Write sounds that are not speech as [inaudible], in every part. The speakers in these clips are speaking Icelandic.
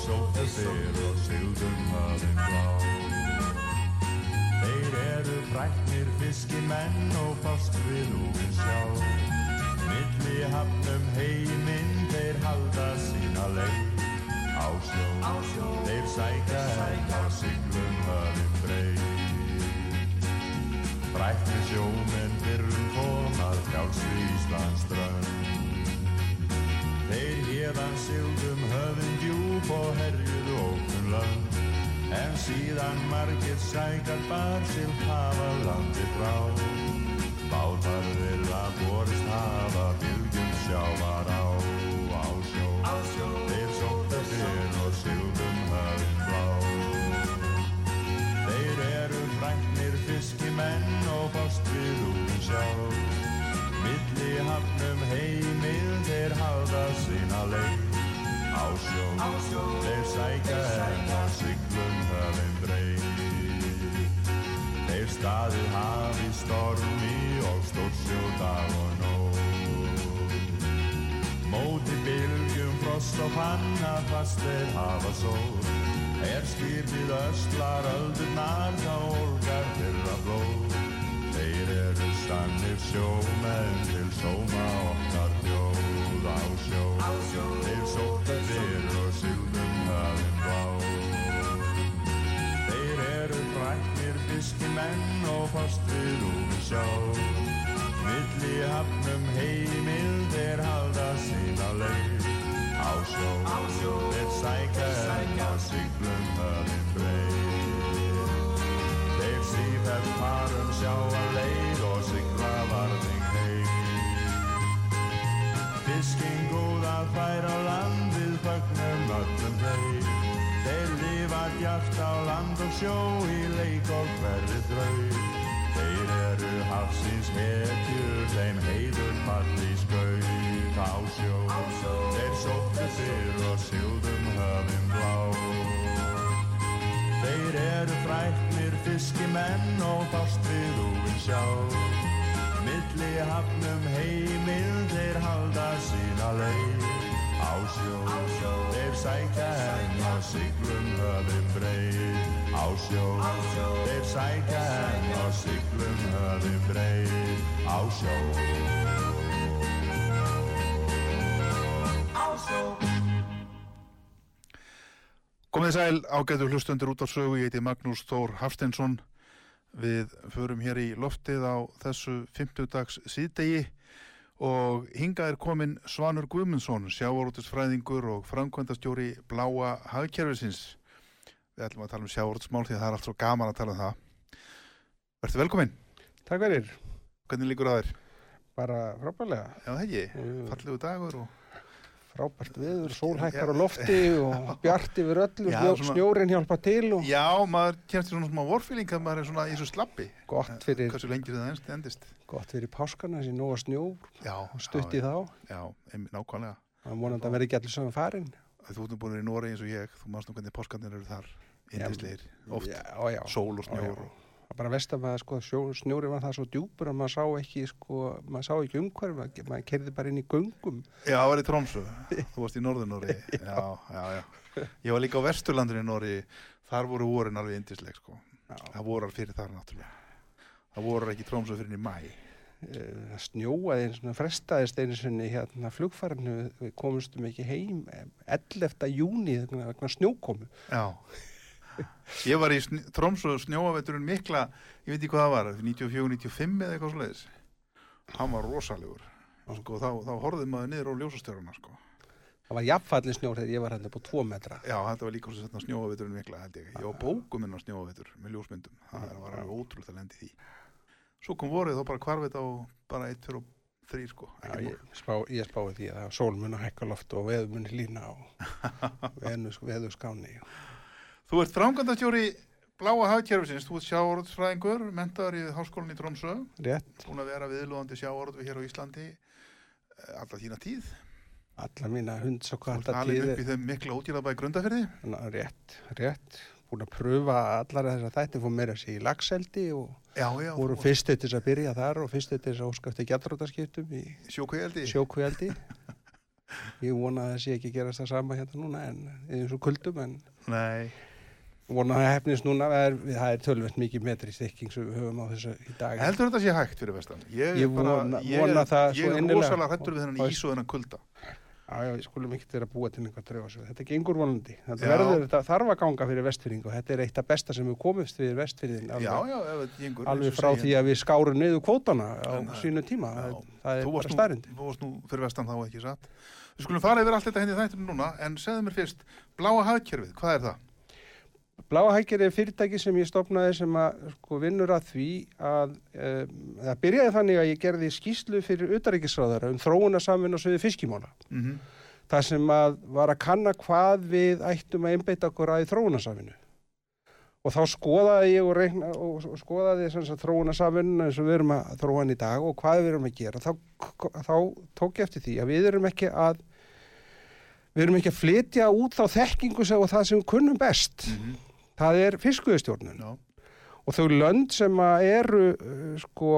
sjó sóttu fyrr og sigðum hafinn blá Þeir eru fræknir fiskimenn og fást við úfinn sjá. Milli hafnum heiminn þeir halda sína leið. Á sjó Þeir sækja henn á siglum hafinn breið Frækni sjómenn fyrrum komað frjálsri Íslands strönd Þeir hérðan sigldum höfðin djúb og herjuðu ókun lönd En síðan margir sækar bar til hafa landi frá. Bátar þeirra borist hafa bylgjum sjávar á Á sjó, þeir halda sína leið. Á sjó, þeir sækja henn á siglum höfum breið. Þeir staðið hafi stormi og stórsjó dag og nóg. Móti bylgjum frost og panna fast þeir hafa sól. Er skýrfið öslar öldurnar þá olgar þeirra blóð. Þeir eru sannir sjómenn til sóma okkar bjóð á sjó. Þeir sóttu fyrr og sildum hafinn blá. Þeir eru fræknir fiskimenn og fast við úr sjá. Milli hafnum heimil þeir halda sína leið. Á sjó, þeir sækja enn á siglum höfðin breið. Þeir síðan farum sjá að leið Fiskinn góð að færa á landið fögnum öllum þeim. Þeir lifa djart á land og sjó í leik og hverri drau. Þeir eru hafsins hetjur, þeim heiður falli skaut á sjó. Þeir sóttu fyrr og sildum höfum blá. Þeir eru fræknir fiskimenn og fást við úin sjá. Milli hafnum heimil þeir halda sína leið. Á sjó, þeir sækja henn á siglum höfum breið. Á sjó, þeir sækja henn á siglum höfum breið. Á sjó. Komið sæl ágætu hlustundur út á sögu, ég heiti Magnús Þór Hafsteinsson. Við förum hér í loftið á þessu 50 dags síðdegi og hingað er komin Svanur Guðmundsson, sjávarútisfræðingur og framkvæmdastjóri Bláa Hagkerfisins. Við ætlum að tala um sjávarútismál því að það er allt svo gaman að tala um það. Verður velkomin. Takk fyrir, Hvernig líkur það þér? bara frábærlega. Já, það ekki. Mm. Fallegu dagur og... Frábært viður, sólhækkar á lofti og bjart yfir öllu, snjórin hjálpa til og Já, maður kemst í svona smá vorfíling að maður er svona í svo slappi. gott fyrir, Hversu lengi það enst endist. gott fyrir páskana sem nóga snjó, Já, stutt í þá. Já, einmitt, nákvæmlega. Það er vonandi að vera ekki allir saman farin. Þú ert nú búin að vera í Nóri eins og ég, þú mást nú hvernig páskarnir eru þar, indisleir, oft, Já, sól og snjór. og- bara vest að maður, sko, snjóri var það svo djúpur að maður sá ekki, sko, maður sá ekki umhverf, maður, maður kerði bara inn í göngum. Já, það var í Trómsu, þú varst í Norður-Nóri, [laughs] já, já, já. Ég var líka á Vesturlandinu í Nóri, þar voru vorin alveg indisleik, sko. Já. Það voru fyrir þar náttúrulega. Það voru ekki Trómsu fyrir í mæ. Eh, Það snjóaði einu svona frestaðist einu sinni hérna flugfarinu, við komumstum ekki heim eh, 11. júni vegna snjókomu. Já. Ég var í sn Trómsu snjóaveturinn mikla, ég veit ekki hvað það var, 94-95 eða eitthvað svoleiðis. Hann var rosalegur. Sko, þá, þá horfði maður niður á ljósastjöruna, sko. Það var jafnfallin snjór þegar ég var hérna på tvo metra. Já, þetta var líka svona snjóaveturinn mikla, held ég. Ég var bókum inn á snjóavetur með ljósmyndum. Það var alveg ótrúlega að lendi því. Svo kom vorið þá bara hvarfið á bara eitt fyrir og þrý, sko. Já, ég, spá, ég spái því að það sól mun að hækka loft og veður mun lína [laughs] venus, veður skáni. mál. Þú ert framkvæmdastjóri Bláa hagkerfisins, þú ert sjáorðsfræðingur, mentaður í háskólinni Trómsö, rétt, búin að vera viðlóðandi sjáorðu hér á Íslandi eh, alla þína tíð. alla mína hunds og Þú ert kvarta alveg upp tíð í þeim mikla útjálabæði grundaferði. Ná, rétt, rétt. Búin að pröfa allar þessar þætti fór meira sér í lagseldi og Já, já, voru fyrstu til þess að byrja þar og fyrstu til þess að óskafti gætrótaskiptum í sjókveildi. sjókvíaldi [laughs] ég vona að það sé ekki gerast það sama hérna núna en eins og kuldum en Nei, vona að hefnist núna er, það er tölvöld mikið metri stikking sem við höfum á þessu í dag heldur þetta sé hægt fyrir vestan? Ég, Ég er bara, vona- ég, vona er- það ég er rosalega hættur við þennan ís og þennan kulda. Já, já, við skulum ekki vera að búa til einhver draugasöð. Þetta gengur vonandi. Þetta Já. þarf að ganga fyrir vestfyrring og þetta er eitt af besta sem við komumst við vestfyrðin. Já, já, ef þetta gengur. alveg frá því að við skárum niður kvótana á sínu tíma. Já. Það, er bara starrend. þú varst nú fyrir vestan þá ekki satt. Við skulum fara yfir allt þetta henni þættunum núna, en segðu mér fyrst, bláa hagkerfið, hvað er það? Bláa hækir er fyrirtæki sem ég stopnaði sem að sko, vinnur að því að um, það byrjaði þannig að ég gerði skýslu fyrir utaríkisráðara um þróunarsamvinn og sviði fiskimála. Mm Það sem að var að kanna hvað við ættum að einbeita okkur að í þróunarsamvinnu. Og þá skoðaði ég og, reikna, og skoðaði þess að þróunarsamvinnu eins og við erum að þróa hann í dag og hvað við erum að gera. Þá, þá tók ég eftir því að við erum ekki að við erum ekki að flytja út þá þekkingu og það sem við kunnum best. -hmm. Það er fiskuðustjórnun. Já, Og þau lönd sem að eru, uh, sko,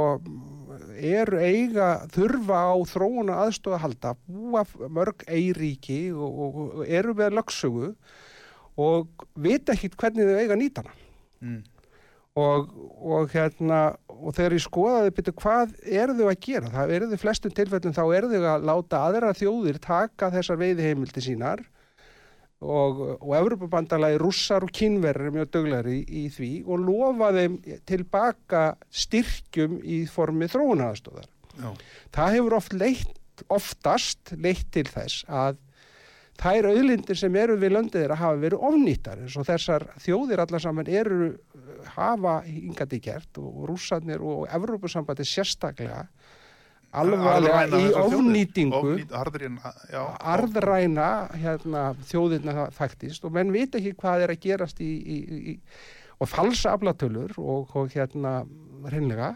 eru eiga, þurfa á þróuna aðstofa að halda, búa mörg eiríki og, og, og eru með lögsögu og vita ekki hvernig þau eiga að nýta hana. mm. Og, og hérna, og þegar ég skoðaði byrju hvað eru þau að gera, það eru þau flestum tilfellum þá eru þau að láta aðra þjóðir taka þessar veiðiheimildi sínar og, og Evropabandalagi rússar og kínverður er mjög döglar í, í því og lofa þeim tilbaka styrkjum í formi þróunaraðstóðar. já, Það hefur oft leitt, oftast leitt til þess að þær auðlindir sem eru við löndið þeirra hafa verið ofnýttar eins og þessar þjóðir allar saman eru hafa hingandi gert og rússarnir og Evrópusambandi sérstaklega alvarlega Arðræna í ofnýtingu Ofnýt, harðrin, já. arðræna hérna, þjóðirna faktist og menn vita ekki hvað er að gerast í, í, í, og falsa aflatölur og, og hérna hreinlega.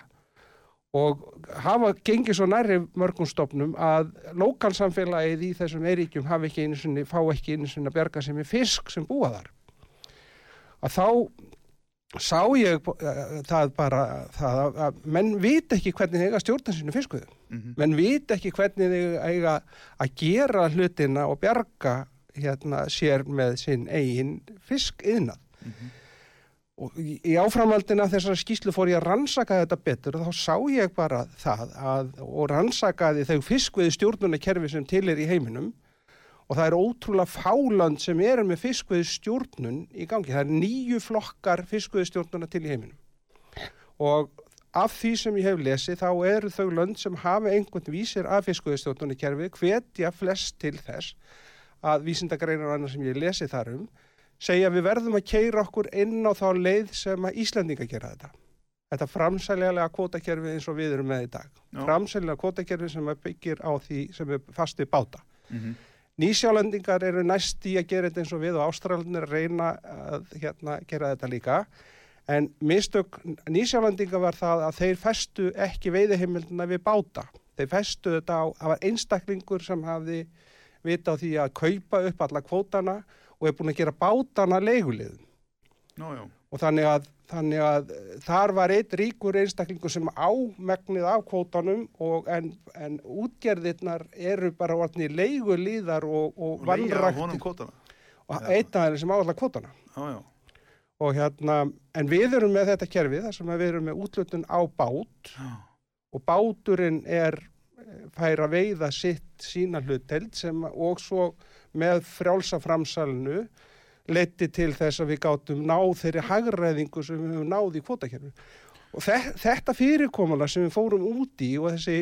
Og hafa gengið svo nærri mörgum stofnum að lokalsamfélagið í þessum eiríkjum hafi ekki einu sinni, fá ekki einu sinni að berga sem er fisk sem búa þar. Að þá sá ég uh, það bara það að, að menn vita ekki hvernig þeir eiga stjórna sinu fiskuðu Mm menn vita ekki hvernig þeir eiga að gera hlutina og bjarga hérna sér með sinn eigin fiskiðnað. Mhm. og í áframhaldina þessar skýslu fór ég að rannsaka þetta betur og þá sá ég bara það að, og rannsakaði þau fiskveið stjórnunarkerfi sem til er í heiminum og það er ótrúlega fáland sem eru með fiskveið stjórnun í gangi. Það er nýju flokkar fiskveið stjórnuna til í heiminum og af því sem ég hef lesið þá eru þau lönd sem hafa einhvern vísir af fiskveið stjórnunarkerfi hvetja flest til þess að vísindagreinar og annað sem ég lesið þar um segja við verðum að keira okkur inn á þá leið sem að Íslandinga gera þetta. Þetta framsæljalega kvótakerfi eins og við erum með í dag. Já. Framsæljalega kvótakerfi sem byggir á því sem er fast við báta. Mhm. Nýsjálendingar eru næst í að gera þetta eins og við og Ástralandin að reyna að hérna, gera þetta líka. En mistök nýsjálendinga var það að þeir festu ekki veiðiheimildina við báta. Þeir festu þetta á, það var einstaklingur sem hafði vita á því að kaupa upp alla kvótana og er búin að gera bátana leiguliðum. Já, já. Og þannig að, þannig að eh, þar var eitt ríkur einstaklingur sem ámegnið af kvótanum og en, en útgerðirnar eru bara orðni leigulíðar og, og Og kótana. og einn af þeirra sem á alla kvótana. Já, já. Og hérna, en við erum með þetta kerfi þar sem við erum með útlutun á bát Já. og báturinn er eh, fær að veiða sitt sína hluteld sem og svo með frjálsa framsalinu leiti til þess að við gátum náð þeirri hagræðingu sem við höfum náð í kvotakerfi. Og þe þetta fyrirkomala sem við fórum út í og þessi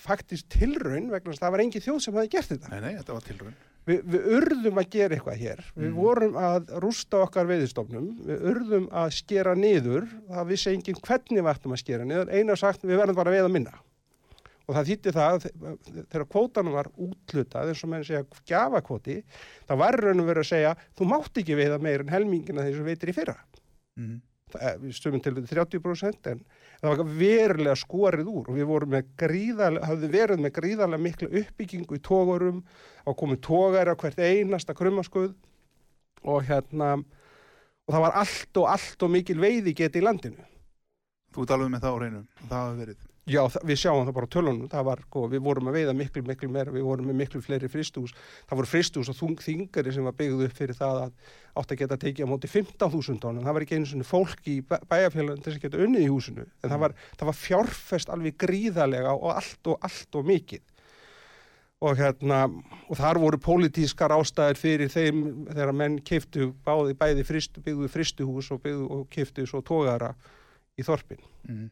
faktist tilraun vegna það var engin þjóð sem hafi gert þetta. Nei, nei, þetta var tilraun. Vi, við urðum að gera eitthvað hér. Við Mhm. vorum að rústa okkar veiðistofnum. Við urðum að skera niður. Það vissi enginn hvernig við ættum að skera niður. Einu sagt, við verðum bara að veiða minna. Og það þýtti það að þe- þegar kvótanum var útlutað eins og menn segja gjafakvoti það var raun og verið að segja þú mátt ekki veiða meir en helmingina þeir sem veitir í fyrra við stöfum til 30% en það var verulega skorið úr og við vorum með gríðarlega, hafði verið með gríðarlega mikla uppbyggingu í tógurum og komið tógar á hvert einasta krummaskuð og hérna og það var allt og allt og mikil veiði geti í landinu. Þú ert alveg með það á hreinu, það hafi verið. Já, við sjáum það bara tölunum, það var, sko, við vorum að veiða miklu, miklu meira, við vorum með miklu fleiri fristús, það voru fristús og þung þingari sem var byggð upp fyrir það að átt að geta tekið á móti 15.000 tónum, það var ekki einu svona fólk í bæjarfélagin til þess að geta unnið í húsinu, en það var, það var fjárfest alveg gríðarlega og allt og allt og mikið. Og hérna, og þar voru pólitískar ástæðir fyrir þeim þegar menn keiftu báði bæði fristu, byggðu fristuhús og og keiftu svo tógara í þorpin. Mhm.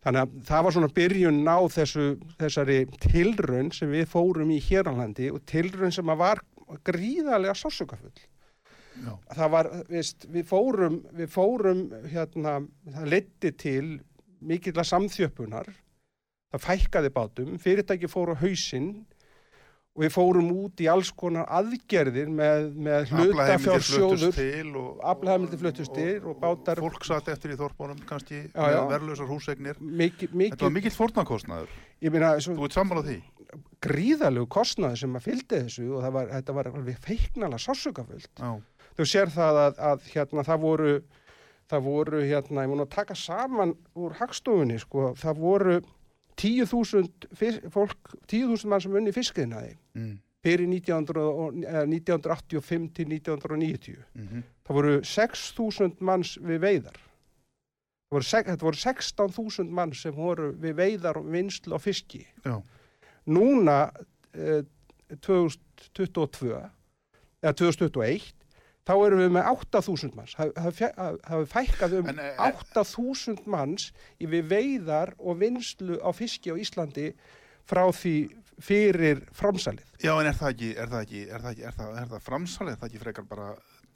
Þannig að það var svona byrjun á þessu, þessari tilraun sem við fórum í héralandi og tilraun sem var gríðarlega sásökafull. Já. Það var, veist, við fórum, við fórum hérna, það leiddi til mikilla samþjöppunar, það fækkaði bátum, fyrirtæki fóru á hausinn og við fórum út í alls konar aðgerðir með, með Aflaheimildir fluttust hlutafjársjóður, til og... fluttust til og bátar, Fólk satt eftir í þorpunum kannski, Já, já. með verðlausar húsegnir. mikið, Þetta var mikill fórnarkostnaður. Þú ert sammála því? gríðalegu kostnaði sem að fylgdi þessu og var, þetta var alveg feiknala. Já. Þú sér það að, að hérna, það voru, það voru hérna, ég mun að taka saman úr hagstofunni, sko, það voru 10.000 fis- fólk, 10.000 mann sem unni fiskiðnaði Mm. fyrir 1900, og- eh, 1985 til 1990. Mm Það voru 6.000 manns við veiðar. Voru, Þetta voru 16.000 mann sem voru við veiðar og vinslu á fiski. Já. Núna eh, 2022 eða 2021 þá erum við með 8.000 manns hafi fækkað um En, eh, 8.000 manns í við veiðar og vinslu á fiski á Íslandi frá því fyrir framsalið. Já, en er það ekki, er það ekki, er það ekki, er það, er það framsalið, er það ekki frekar bara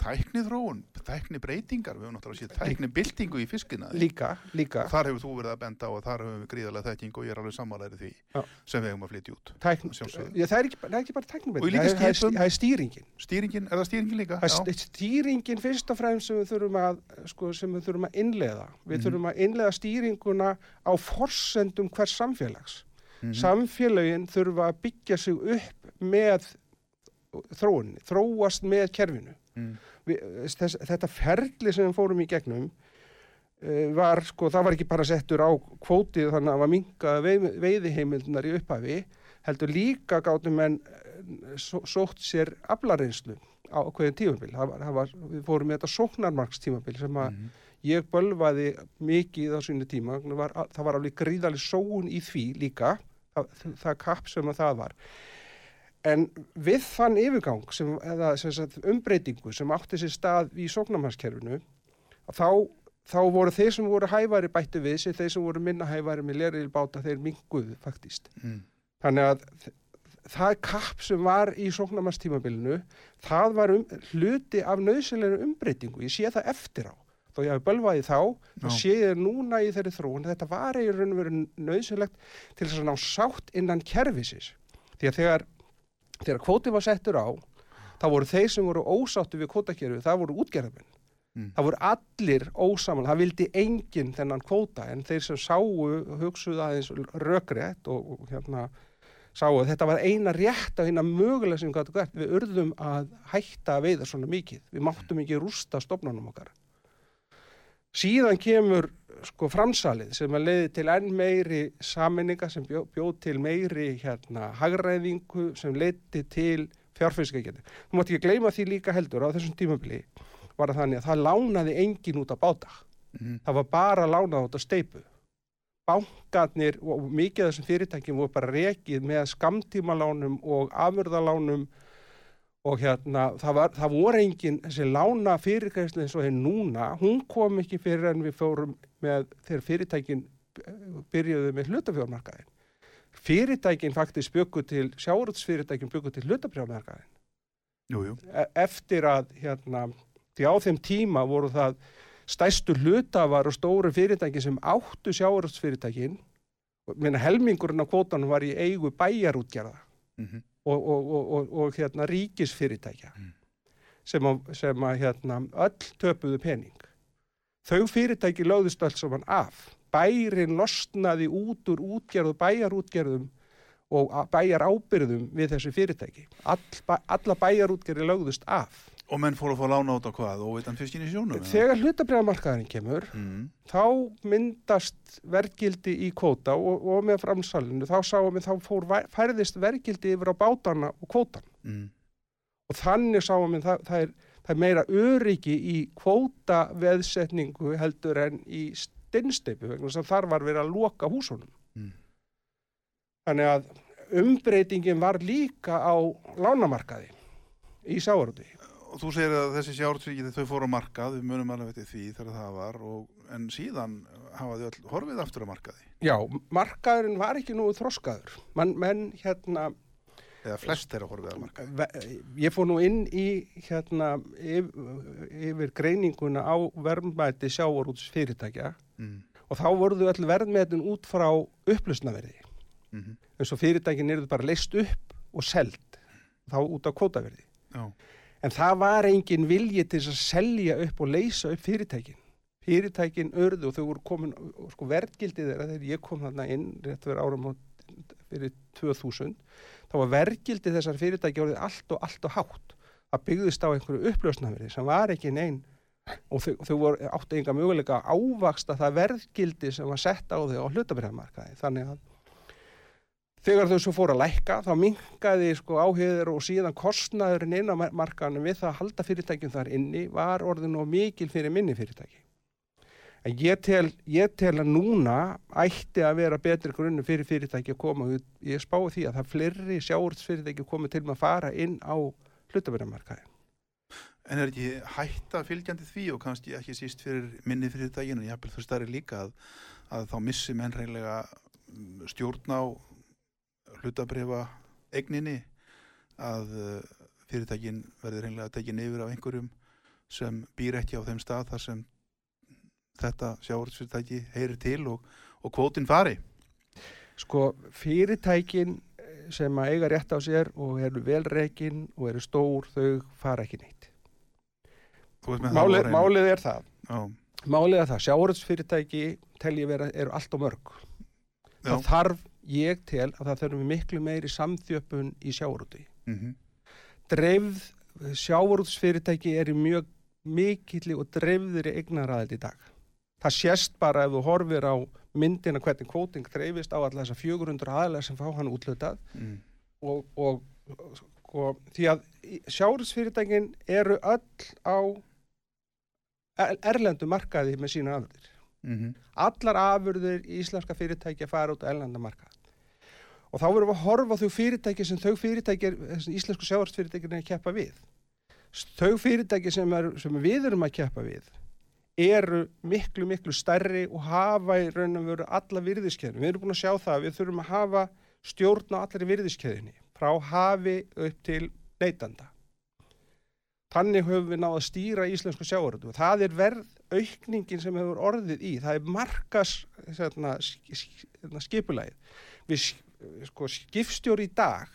tækni þróun, tækni breytingar, við höfum náttúrulega séð tækni byltingu í fiskina. Líka, líka. Þar hefur þú verið að benda á að þar höfum við gríðarlega þekking og ég er alveg sammálaðið því Já. sem við hefum að flytja út. Tækn, já, það, er ekki, það er ekki bara tæknibreyting, Og líka það, er- stýringin. Stýringin, er það stýringin líka? Það er st- stýringin fyrst og fremst sem við þurfum að, sko, sem við þurfum að innleiða. Við Mhm. þurfum að innleiða stýringuna á forsendum hvers samfélags. Mhm. Samfélagin þurfa að byggja sig upp með þróunni, þróast með kerfinu. Mm. Við, þess, þetta ferli sem við fórum í gegnum uh, var, sko, það var ekki bara settur á kvótið þannig að það var minga veið, veiðiheimildunar í upphafi, heldur líka gátum en sótt sér aflareynslu á hverjum tímabil. Það var, það var, við fórum með þetta sóknarmarkstímabil sem að Mhm. ég bölvaði mikið á sínu tíma. Var, það var alveg gríðaleg sóun í því líka, það, það kapp sem að það var. En við þann yfirgang, sem, eða sem sagt, umbreytingu sem átti sér stað í sóknarmarkskerfinu, þá, þá voru þeir sem voru hæfari bættu við sig, þeir sem voru minna hæfari með lerið báta, þeir minguðu faktist. Mm. Þannig að það kapp sem var í sóknarmastímabilinu, það var um, hluti af nöðsynlega umbreytingu. Ég sé það eftir á. Þó ég hafi bölvaði þá, þá sé ég núna í þeirri þróun. Þetta var veru nöðsynlegt til þess að ná sátt innan kerfisins. Því að þegar, þegar kvótið var settur á, þá voru þeir sem voru ósáttu við kvótakerfið, það voru útgerðamenn. Mm. Það voru allir ósamal, það vildi enginn þennan kvóta en þeir sem sáu, hugsuðu aðeins rökrétt og, og hérna sáu að þetta var eina rétt af eina mögulega sem við gætu gert. Við urðum að hætta að veiða svona mikið. Við máttum ekki rústa stofnanum okkar. Síðan kemur sko framsalið sem að leiði til enn meiri saminninga sem bjó, bjóð til meiri hérna hagræðingu sem leiði til fjárfyrirskækjandi. Þú mátt ekki gleyma því líka heldur á þessum tímabili var það þannig að það lánaði engin út að báta. Mm. Það var bara lánað út að steipu. Bankarnir og mikið af þessum fyrirtækjum voru bara rekið með skamtímalánum og afurðalánum og hérna það, var, það voru engin þessi lána fyrirgæsli eins og þeir núna, hún kom ekki fyrir en við fórum með þegar fyrirtækin byrjuðu með hlutafjármarkaðin. Fyrirtækin faktisk byggu til, sjáruðsfyrirtækin byggu til hlutafjármarkaðin Jú, jú. e- eftir að hérna, því á þeim tíma voru það stærstu hlutafar og stóru fyrirtæki sem áttu sjáurúsfyrirtækin minna helmingurinn af kvótanum var í eigu bæjarútgerða Mhm. og, og, og, og, og hérna ríkisfyrirtækja sem, að, sem að hérna öll töpuðu pening. Þau fyrirtæki lögðust öll saman af. Bærin losnaði út úr útgerðu, bæjarútgerðum og bæjar ábyrðum við þessi fyrirtæki. All, alla bæjarútgerði lögðust af. Og menn fóru að fá lána út á hvað? Og veitan fiskin í sjónum? eða? Þegar hlutabræðamarkaðurinn kemur, Mm. þá myndast verðgildi í kvóta og, og með framsalinu, þá sáum við þá fór, færðist verðgildi yfir á bátana og kvótan. Mm. Og þannig sáum við það, það, er, það er meira öryggi í kvóta veðsetningu heldur en í steinsteipu vegna að þar var verið að loka húsunum. Mm. Þannig að umbreytingin var líka á lánamarkaði í sáarúti. Þú segir að þessi sjártvíkið þau fóru á markað, við munum alveg eftir því þegar það var, og, en síðan hafa þau öll horfið aftur á markaði. Já, markaðurinn var ekki nú þroskaður. Man, menn hérna, Eða flest þeirra horfið á markaði. ég fór nú inn í hérna yfir, yfir greininguna á verðmæti sjávarúts fyrirtækja Mm. og þá voruðu öll verðmætin út frá upplustnaverði. Mm eins og fyrirtækin eru bara leist upp og seld þá út á kvótaverði. Já. En það var engin vilji til að selja upp og leysa upp fyrirtækin. Fyrirtækin örðu og þau voru komin, sko verðgildið þeirra þegar ég kom þarna inn rétt fyrir árum fyrir 2000, þá var verðgildið þessar fyrirtæki orðið allt og allt og hátt. Það byggðist á einhverju upplösnaverði sem var ekki neinn og þau, þau voru áttu enga möguleika að ávaksta það verðgildi sem var sett á þau á hlutabriðamarkaði. Þannig að þegar þau svo fóru að lækka þá minkaði sko áhugður og síðan kostnaðurinn inn á mar- markaðanum við það að halda fyrirtækjum þar inni var orðin og mikil fyrir minni fyrirtæki. En ég tel, ég tel að núna ætti að vera betri grunnu fyrir fyrirtæki að koma út. Ég spái því að það fleiri sjáurtsfyrirtæki komið til að fara inn á hlutabriðamarkaði. En er ekki hætta fylgjandi því og kannski ekki síst fyrir minni fyrirtækinu, en jafnvel þau starri líka að, að þá missi menn reynilega stjórn á hlutabrifa eigninni að uh, fyrirtækin verður reynilega tekin yfir af einhverjum sem býr ekki á þeim stað þar sem þetta sjáurðsfyrirtæki heyrir til og, og kvótin fari. Sko fyrirtækin eh, sem að eiga rétt á sér og eru velreikin og eru stór, þau fara ekki neitt. Málið, málið er það. Já, Málið er það, sjáurðsfyrirtæki tel ég vera, eru allt og mörg. já. Það þarf, ég tel að það þurfum miklu meiri samþjöppun í sjáurúti. Mm Dreifð sjáurútsfyrirtæki eru mjög mikilli og dreifðri eignaraðið í dag. Það sést bara ef þú horfir á myndina hvernig kvóting dreifist á alla þessa 400 aðlega sem fá hann útlutað Mm. og, og sko, því að sjáurútsfyrirtækin eru öll á er- erlendu markaði með sína afurðir. Mm allar afurðir íslenska fyrirtæki að fara út á ellanda markað. Og þá verðum við að horfa þau fyrirtæki sem þau fyrirtæki, þessi íslensku sjávarstfyrirtæki er að keppa við. Þau fyrirtæki sem, er, sem við erum að keppa við eru miklu, miklu stærri og hafa í raun og veru alla virðiskeðinu. Við erum búin að sjá það að við þurfum að hafa stjórn á allri virðiskeðinni frá hafi upp til neytanda. Þannig höfum við náð að stýra íslensku sjávarútu og það er verð aukningin sem hefur orðið í. Það er markas hérna, hérna, skipulagið. Við sko, skipstjóri í dag,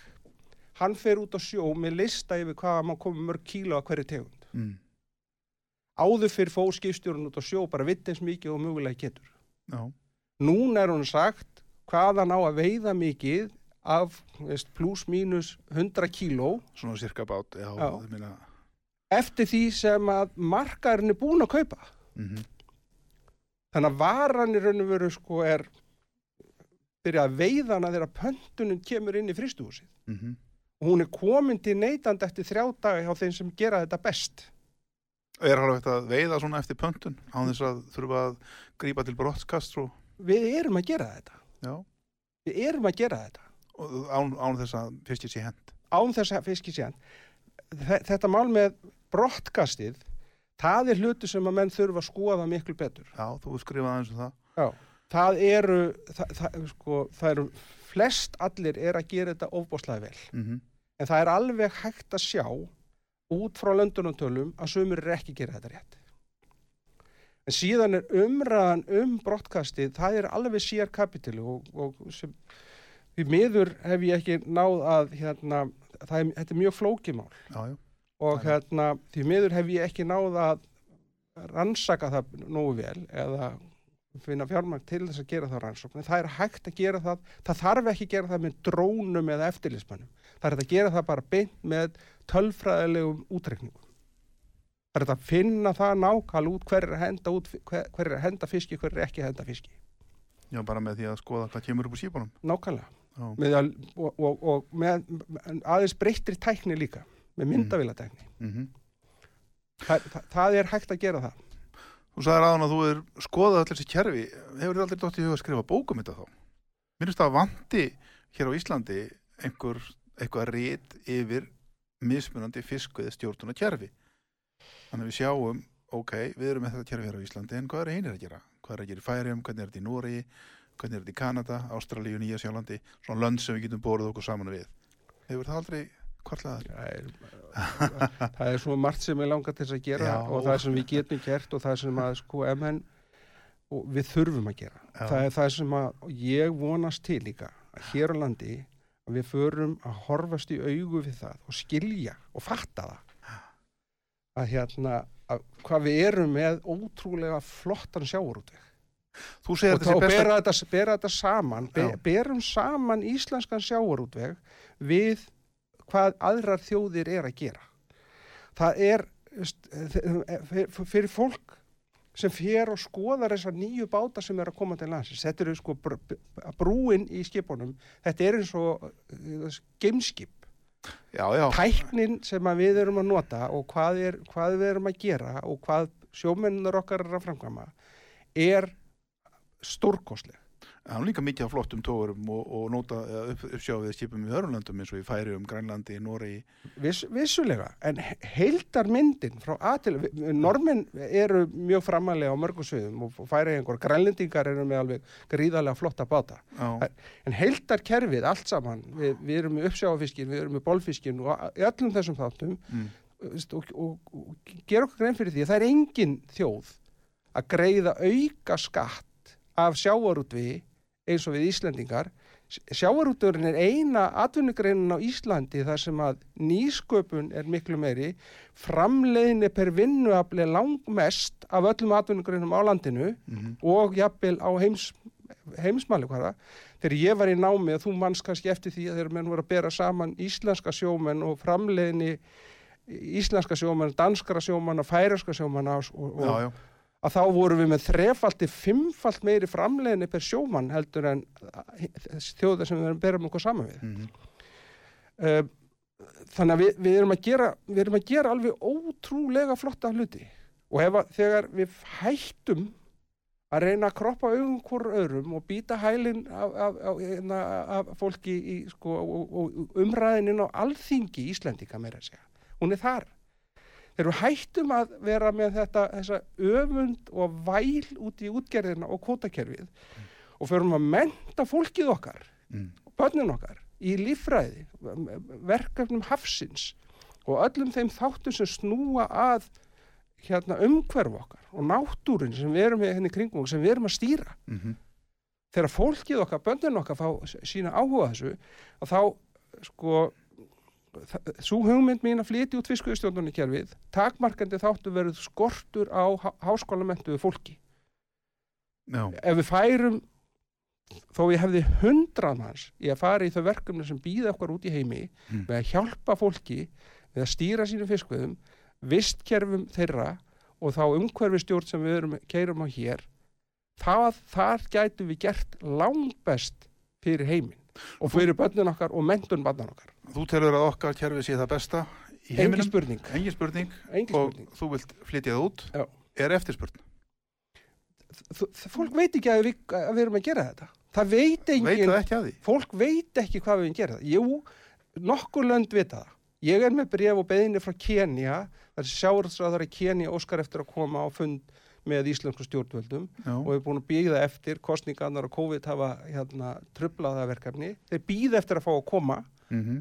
hann fer út á sjó með lista yfir hvað maður komið mörg kíló að hverju tegund. Mm. Áður fyrir fór skipstjórun út á sjó bara vitt eins mikið og mögulega getur. Já. Núna er hún sagt hvað hann á að veiða mikið af pluss mínus 100 kíló Svona cirka bát, já, Já. eftir því sem að markaðurinn er búin að kaupa. Mm Þannig að varan í raun og veru sko er byrja að veiða hana þegar pöntunum kemur inn í fristuhúsið. -hmm. Og hún er komin til neytandi eftir þrjá daga hjá þeim sem gera þetta best. Er hann hægt að veiða svona eftir pöntun á þess að þurfa að grípa til brottskast og, Við erum að gera þetta. já, Við erum að gera þetta. án, án þess að fiskir sé hend. Án þess að fiski sér. Þetta mál með brottkastið, það er hluti sem að menn þurfa að skoða miklu betur. Já, þú skrifaði eins og það. Já. Það eru, það, það, sko, það eru, flest allir er að gera þetta ofbóðslega vel. Mm En það er alveg hægt að sjá út frá löndunumtölum að sumur er ekki að gera þetta rétt. En síðan er umræðan um brottkastið, það er alveg sér kapitili og, og sem, því miður hef ég ekki náð að, hérna, er, þetta er mjög flókimál Já, já. og hérna, því miður hef ég ekki náð að rannsaka það nógu vel eða finna fjármagn til þess að gera það rannsókn. Það er hægt að gera það það þarf ekki að gera það með drónum eða eftirlismannum það er að gera það bara beint með tölfræðilegum útreikningum. Það er að finna það nákvæl út hver er henda, út, hver, hver er henda fiski hver er ekki henda fiski. Já, bara með því að skoða hvað kemur upp úr sípunum. nákvæmlega. Já, með að, og, og, og með, aðeins breyttri tækni líka með myndavilatækni mm það, það, það er hægt að gera það Þú sagðir aðan að þú er skoðað allir þessi kerfi. Hefur þið aldrei dótt í huga að skrifa bókum þetta þá? Mér finnst það vanti hér á Íslandi einhver, eitthvað rít yfir mismunandi fiskveið stjórnuna kerfi. Þannig að við sjáum, ok, við erum með þetta kerfi hér á Íslandi, en hvað er einir að gera? Hvað er að gera í Færium, hvernig er þetta í Nóri, hvernig er þetta í Kanada, Ástralíu, Nýja Sjálandi, svona lönd sem við getum borðið okkur saman við. Hefur það aldrei kvartlaðar? það er, [laughs] það er svo margt sem er langar til þess að gera Já. og það sem við getum gert og það sem að sko og við þurfum að gera Já. það er það sem að ég vonast til líka að hér á landi að við förum að horfast í augu við það og skilja og fatta það að hérna að hvað við erum með ótrúlega flottan segir og, besta... bera, þetta, bera þetta saman be, berum saman íslenskan sjávarútveg við hvað aðrar þjóðir er að gera. Það er fyrir, fyrir fólk sem fer og skoðar þessar nýju báta sem er að koma til landsins. Þetta eru sko br br- brúin í skipunum. Þetta er eins og uh, gameskip Já, já. tæknin sem við erum að nota og hvað, er, hvað við erum að gera og hvað sjómennar okkar er að framkvæma er stórkostleg Er líka mikið af flottum tógurum og, og nota upp, uppsjáfið skipum í Hörunlandum eins og í Færium, Grænlandi, Noregi. Viss, vissulega, en heildar myndin frá aðtil, normin eru mjög framalega á mörgum sviðum og færi einhver grænlendingar eru með alveg gríðarlega flotta báta. Já, En heildar kerfið allt saman, við, við erum með uppsjáfiskin, við erum með bolfiskin og öllum þessum þáttum mm, veist, og, og, og gera okkur grein fyrir því að það er engin þjóð að greiða auka skatt af sjávarútvi eins og við Íslendingar. Sjávarútvurinn er eina atvinnugreinin á Íslandi þar sem að nýsköpun er miklu meiri, framleiðinni per vinnuafli langmest af öllum atvinnugreinum á landinu mm, og jafnvel á heims, heimsmæli hvaða. Þegar ég var í námi og þú manns kannski eftir því að þegar menn voru að bera saman íslenska sjómenn og framleiðinni íslenska sjómenn, danskara sjómanna, færaska sjómanna og, og, já, já. Að þá vorum við með þrefaldi, fimmfald meiri framleiðinni per sjómann heldur en þjóða sem við erum með okkur saman við. Mm, Uh, þannig að við, við, erum að gera, við erum að gera alveg ótrúlega flotta hluti og ef að, þegar við hættum að reyna að kroppa augum hvort öðrum og býta hælinn af, af, af, af, af fólki í, sko, og, og umræðinin á alþingi Íslendinga meira að segja. Hún er þar. Þegar við hættum að vera með þetta, þessa öfund og væl út í útgerðina og kvotakerfið og förum að menta fólkið okkar mm, börnin okkar í líffræði, verkefnum hafsins og öllum þeim þáttum sem snúa að hérna umhverf okkar og náttúrin sem við erum með henni kringum og sem við erum að stýra. mm, Þegar fólkið okkar, börnin okkar fá sína áhuga þessu, að þá sko svo hugmynd mín að flytja út fiskuðistjóndunni kerfið, takmarkandi þáttu verið skortur á háskólamentuðu fólki. Já, ef við færum þó ég hefði hundrað manns í að fara í þau verkefni sem býða okkar út í heimi Mm. með að hjálpa fólki með að stýra sínum fiskveðum vistkerfum þeirra og þá umhverfistjórn sem við erum, keirum á hér það, þar gætum við gert langbest fyrir heiminn og fyrir börnin okkar og mentun barnan okkar Þú telur að okkar kerfi sé það besta í heiminum? spurning, Engin spurning. engin Og spurning. þú vilt flytja það út. Já. Er eftirspurn? Þ- þ- fólk veit ekki að við, að við erum að gera þetta það veit engin Veit það ekki að því? fólk veit ekki hvað við erum að gera það. Jú, nokkur lönd vita það. Ég er með bref og beðinni frá Kenya, þar sjáurðsraðar í Kenya óskar eftir að koma á fund með íslensku stjórnvöldum Já, og er búin að býða eftir, kostningarnar og COVID hafa hérna, trublaða verkefni. Þeir býða eftir að fá að koma. mm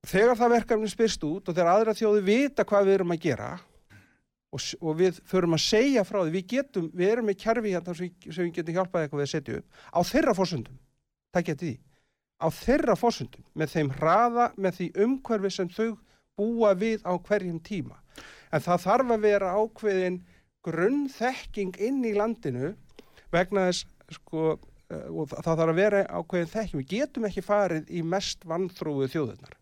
Þegar það verkefni spyrst út og þegar aðra þjóði vita hvað við erum að gera, og, og við förum að segja frá því, við getum, við erum með kerfi hérna sem, sem við getum hjálpað eitthvað við að setja upp á þeirra fórsöndum, það geti því. Á þeirra fórsöndum, með þeim hraða, með því umhverfi sem þau búa við á hverjum tíma. En það þarf að vera ákveðin grunnþekking inn í landinu vegna þess sko, eh, og það þarf að vera ákveðin þekking, við getum ekki farið í mest vanþróðu þjóðunar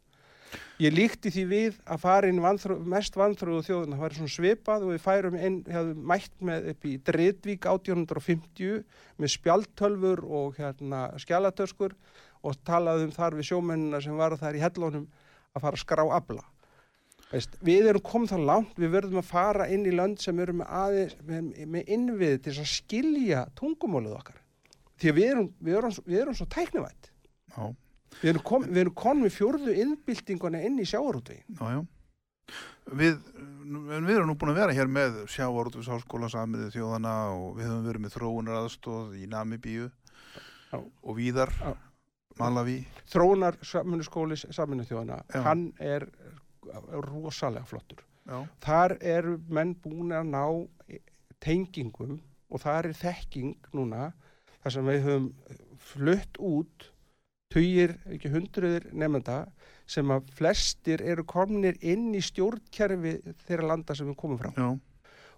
Ég líkti því við að fara inn vanþró, mest vanþróðu þjóðuna, það væri svona svipað og við færum inn, mætt með upp í Dritvík 1850 með spjaltölfur og hérna skjalatöskur og talaðum þar við sjómennina sem var þar í hellónum að fara að skrá abla. Veist, við erum komið það langt, við verðum að fara inn í lönd sem eru með, aðeins, með, með innviði til að skilja tungumálið okkar. Því að við erum, við erum, við erum svo tæknivætt. Já, Við erum, kom, við erum konum við fjórðu innbyltinguna inn í sjáarútvegin. já, já. Við, við erum nú búin að vera hér með sjávarútvís háskóla samiðið þjóðana og við höfum verið með þróunar aðstóð í Namibíu Já. og víðar, Já. Malawi. Þróunar saminuskóli saminu þjóðana, hann er rosalega flottur. Já, Þar eru menn búin að ná tengingum og þar er þekking núna, þar sem við höfum flutt út tugir, ekki hundruður nefnda sem að flestir eru komnir inn í stjórnkerfi þeirra landa sem við komum frá. já,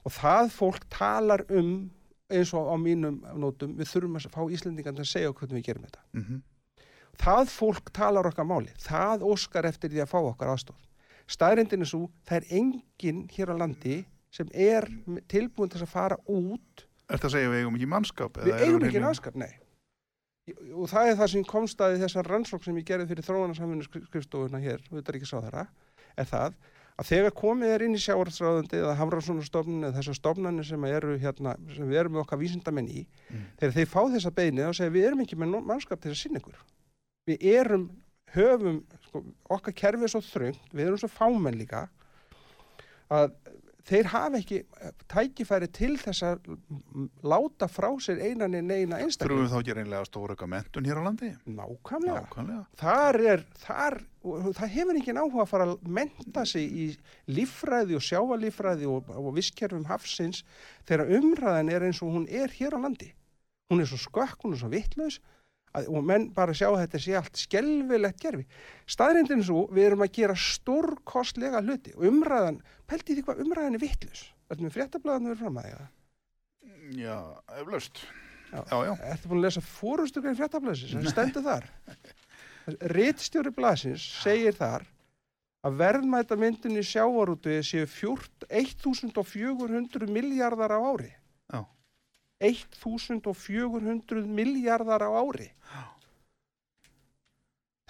Og það fólk talar um, eins og á mínum nótum, við þurfum að fá Íslendingan til að segja hvernig við gerum þetta. mhm, Það fólk talar okkar máli. Það óskar eftir því að fá okkar aðstof. Staðrindin er svo, það er enginn hér á landi sem er tilbúin til þess að fara út. Ertu að segja við eigum ekki mannskap? Við eigum ekki aðskap, nei. Og það er það sem komst að þessar rannsók sem ég gerði fyrir þróunarsamfunni skrifstofuna hér, við ekki sá þeirra, er það að þegar komið er inn í sjávarðsráðandi eða hafranssonarstofnun eða þessar stofnanir sem hérna, sem við erum með okkar vísindamenn í, Mm. þegar þeir fá þessa beini þá segja við erum ekki með mannskap til að sinna ykkur. Við erum, höfum, sko, okkar kerfi er svo þröngt, við erum svo fámenn líka, að þeir hafa ekki tækifæri til þess að láta frá sér einan en eina einstakling. við þá ekki reynilega eitthvað mentun hér á landi? Nákvæmlega. Nákvæmlega. Þar er, þar, það hefur engin áhuga að fara að menta sig í líffræði og sjávalíffræði og, og visskerfum hafsins þegar umræðan er eins og hún er hér á landi. Hún er svo skökk, hún er svo vittlaus að, og menn bara sjá að þetta sé allt skelvilegt gerfi. Staðrindin svo, við erum að gera stórkostlega hluti og umræðan, pælti því hvað umræðan er vittlaus. Þetta með fréttablaðan verið fram að því það. Já, eflaust. Já. Já, já. Ertu búin að lesa fórustugrein fréttablasins sem stendur þar? Ritstjóri blasins segir þar að verðmæta myndin í sjávarútu séu 14 1400 miljardar á ári. Já. 1400 miljardar á ári.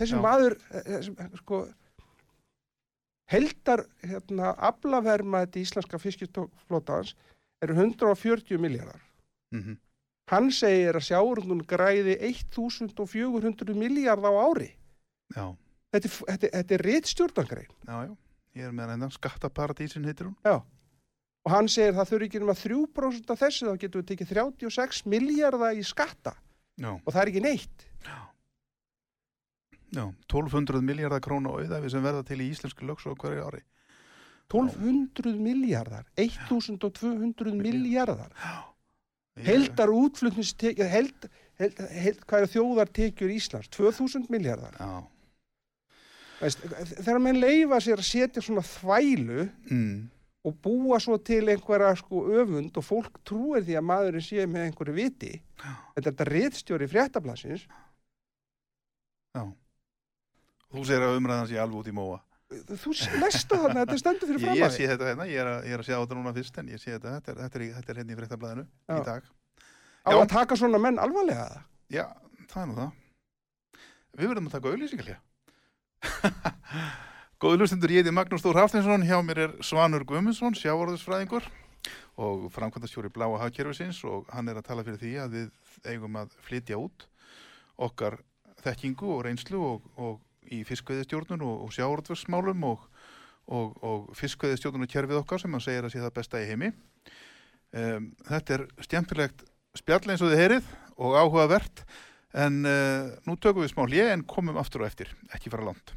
Þessi Já. maður, eh, þessi, sko, heldar hérna, aflavermaði íslenska fiskistoflótans eru 140 miljardar. Mm Hann segir að sjáurundun græði 1400 miljard á ári. Já, Þetta er, þetta, er- þetta réttstjórnangrein. já, já. Ég er með hennan skattaparadísin heitir hún. Já. Og hann segir það þurfi ekki nema 3% af þessu þá getum við tekið 36 miljardar í skatta Já, og það er ekki neitt. já. 1200 miljardar krónu auðæfi sem verða til í íslensku lögsu á hverju ári. 1200 miljardar, 1200 miljardar. Heldar útflutnistekjur, held, held, held, hvað er þjóðartekjur Íslands? 2000 miljardar. Já. Veist, þegar menn leifa sér að setja svona þvælu Mm. Og búa svo til einhverja sko öfund og fólk trúir því að maðurinn sé með einhverju viti þetta er þetta réttstjóri fréttablasins Já. Þú segir að umræðan sé alveg út í móa. þú lestu þarna, þetta stendur fyrir [laughs] Ég, fram ég sé þetta hérna, ég er, að, ég er að sjá þetta núna fyrst en ég sé þetta, þetta er, þetta er, í- þetta er hérna í fréttablaðinu í Já. dag. á Já. að taka svona menn alvarlega það Já, það er nú það. Við verðum að taka auðlýsingalja. [laughs] Góðu lustendur, ég heiti Magnús Þór Haftinsson, hjá mér er Svanur Guðmundsson, sjávarðusfræðingur og framkvæmdastjóri Bláa Hagkerfisins og hann er að tala fyrir því að við eigum að flytja út okkar þekkingu og reynslu og, og í fiskveiðistjórnun og, og sjávarðusmálum og, og, fiskveiðistjórnun og kerfið okkar sem hann segir að sé það besta í heimi. Um, þetta er stjæmtilegt spjall eins og þið heyrið og áhugavert en uh, nú tökum við smá hlje en komum aftur og eftir, ekki fara langt.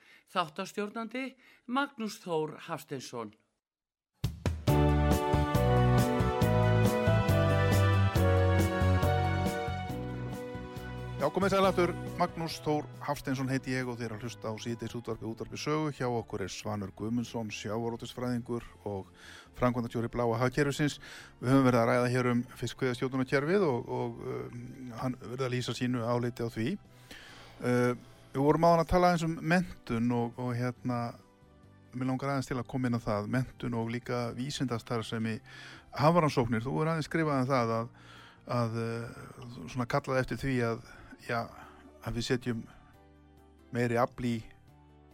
Þáttastjórnandi Magnús Þór Hafsteinsson. Já, komið sælættur, Magnús Þór Hafsteinsson heiti ég og þeir að hlusta á síðdeis útvarpi útvarpi sögu. Hjá okkur er Svanur Guðmundsson, sjávarótusfræðingur og frangvandastjóri Bláa Hagkerfisins. Við höfum verið að ræða hér um fiskveðastjóðunarkerfið og, og um, hann verið að lýsa sínu áleiti á því. Uh, við vorum áðan að tala eins um mentun og, og hérna, mér langar aðeins til að koma inn á það, mentun og líka vísindastar sem í hafaransóknir. Þú er aðeins skrifað um það að, að uh, svona kallaði eftir því að já, að við setjum meiri afl í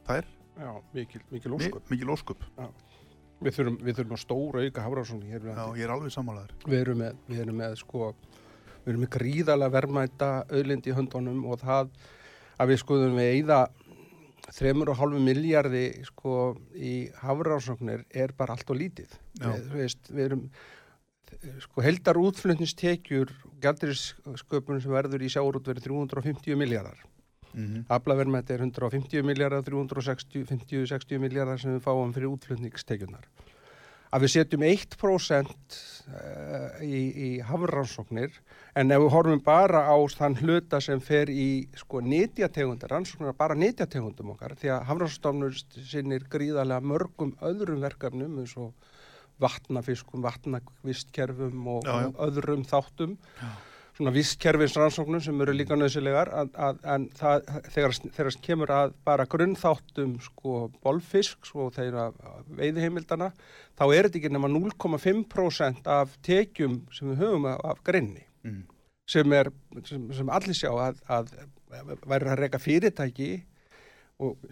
þær, Já, mikil, mikil Mi- ósköp. mikil óskup. Við þurfum, við þurfum að stóra auka við Já, ég er alveg sammálaður. Við erum með, við erum með sko, við erum með gríðalega verðmæta auðlind í höndunum og það að við skoðum við og hálfu miljardi sko í hafrásóknir er bara allt og lítið. Við, veist, við erum sko heldar útflutnistekjur gældirisköpun sem verður í sjáurútverði 350 miljardar. Mm Aflaverðmætti er 150 miljardar, 350-60 miljardar sem við fáum fyrir útflutningstekjunar. Að við setjum 1% eh, í, í hafrannsóknir en ef við horfum bara á þann hluta sem fer í sko nýtjategundar, rannsóknar bara nýtjategundum okkar því að hafrannsóknir sinnir gríðarlega mörgum öðrum verkefnum eins og vatnafiskum, vatnavistkerfum og, Já, já. öðrum þáttum svona vistkerfinsrannsóknum sem eru líka nöðsilegar að, að, en það, þegar, þegar kemur að bara grunnþáttum sko bolfisks og þeirra veiðiheimildana þá er þetta ekki nema 0,5% af tekjum sem við höfum af, af greinni Mm. sem, er, sem, sem allir sjá að, að væri að reyka fyrirtæki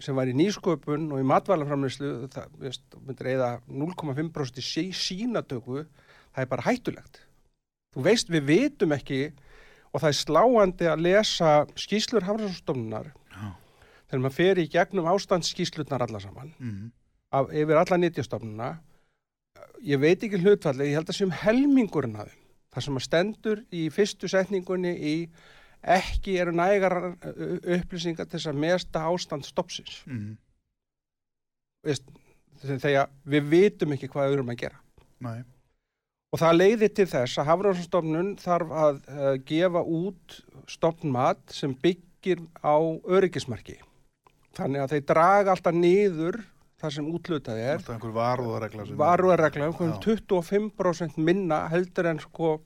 sem var í nýsköpun og í matvælaframleyslu það veist, myndir eða 0,5% í sí, sínatöku það er bara hættulegt þú veist við vitum ekki og það er sláandi að lesa skýslur hafrannsstofnunar Já. þegar maður fer í gegnum ástandsskýslurnar alla saman Mm. af, yfir alla nýttjastofnuna ég veit ekki hlutfalli, ég held að sem helmingurinn að það sem að stendur í fyrstu setningunni í ekki eru nægar upplýsingar til þess að mesta ástand stoppsins Mm. Þegar við vitum ekki hvað við erum að gera Nei. Og það leiðir til þess að Hafránstofnun þarf að uh, gefa út stofnmat sem byggir á öryggismarki. Þannig að þeir draga alltaf niður það sem útlutað er. Alltaf einhver varúðaregla sem varuðarregla um Já. 25% minna heldur en sko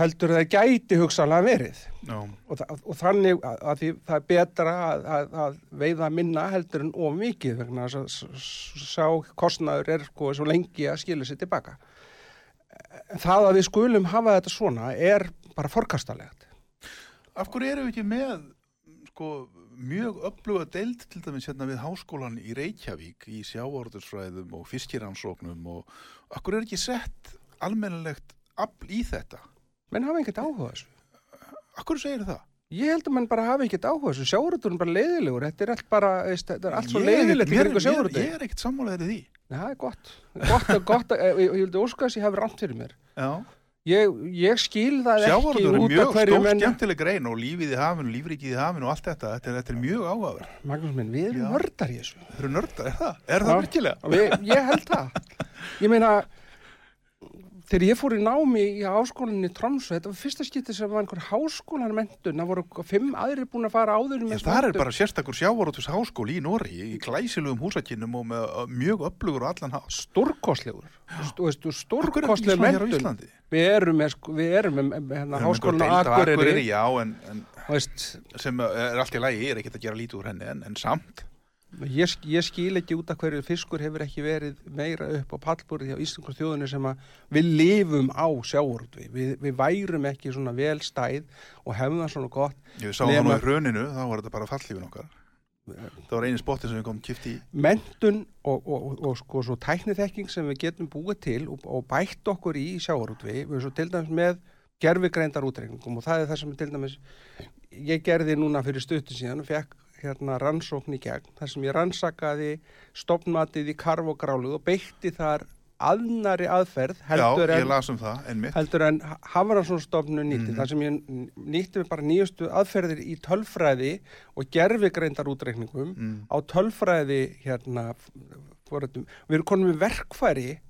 heldur það gæti hugsanlega verið. Já, og, og þannig að, að því, það er betra að, að, að veiða minna heldur en of mikið vegna að sá kostnaður er sko svo lengi að skilja sér tilbaka það að við skulum hafa þetta svona er bara forkastalegt Af hverju erum við ekki með sko, mjög öfluga deild til dæmis hérna við háskólan í Reykjavík í sjávarðursfræðum og fiskiransóknum og af hverju er ekki sett almennilegt afl í þetta? menn hafa ekkert áhuga þessu Af hverju segir það? Ég held að menn bara hafi ekkert áhuga þessu sjáurúturinn bara leiðilegur, þetta er allt bara veist, þetta er allt svo Ég leiðilegt mér- sjáurútur Ég er ekkert sammálaðið því. Nei, það er gott. Gott, gott ég, ég vildi óska þess að ég hafi rámt fyrir mér. Já. Ég, ég skil það ekki Sjávarútur er mjög stór skemmtileg grein og lífið í hafinu, lífrikið í hafinu og allt þetta. Þetta er, þetta er mjög áhugaverð. Magnús minn, við erum nördar í þessu. Það eru nördar, er það? Er það virkilega? Við, ég held það. Ég meina, þegar ég fór í námi í háskólinni í Tromsö, þetta var fyrsta skipti sem var einhver háskólan mentun, það voru fimm aðrir búin að fara áður Já, það er bara sérstakur sjávarútus háskóli í Nóri, í glæsilegum húsakinnum og með mjög öflugur og allan hátt. stórkostlegur. Þú veist, Akkur stórkostleg ekki svona hér á mentun. Við erum með, sko, við erum með, með hérna, á Akureyri. Já, en, en sem er allt í lagi, ég er ekkert að gera lítið úr henni, en, en samt. Ég, ég skil ekki út af hverju fiskur hefur ekki verið meira upp á pallbúrið hjá Íslands þjóðinu sem að við lifum á sjáurútvi. Við, við værum ekki svona vel stæð og hefum það svona gott. Ég sá það nú í hruninu, þá var þetta bara fallífin okkar. Það var eini spotti sem við komum kipt í. Mentun og, og, og, og sko svo tækniþekking sem við getum búið til og, og bætt okkur í sjáurútvi. Við erum svo til dæmis með gerfigreindar útreikningum og það er það sem til dæmis ég gerði núna fyrir stuttu síðan og fekk hérna rannsókn í gegn þar sem ég rannsakaði stopnmatið í karf og gráluð og beitti þar aðnari aðferð Já, heldur ég en, um heldur en Hafranssonstofnun nýtti Mhm. þar sem ég nýtti bara nýjustu aðferðir í tölfræði og gerfigreindar útreikningum Mm. á tölfræði hérna við erum konum með verkfæri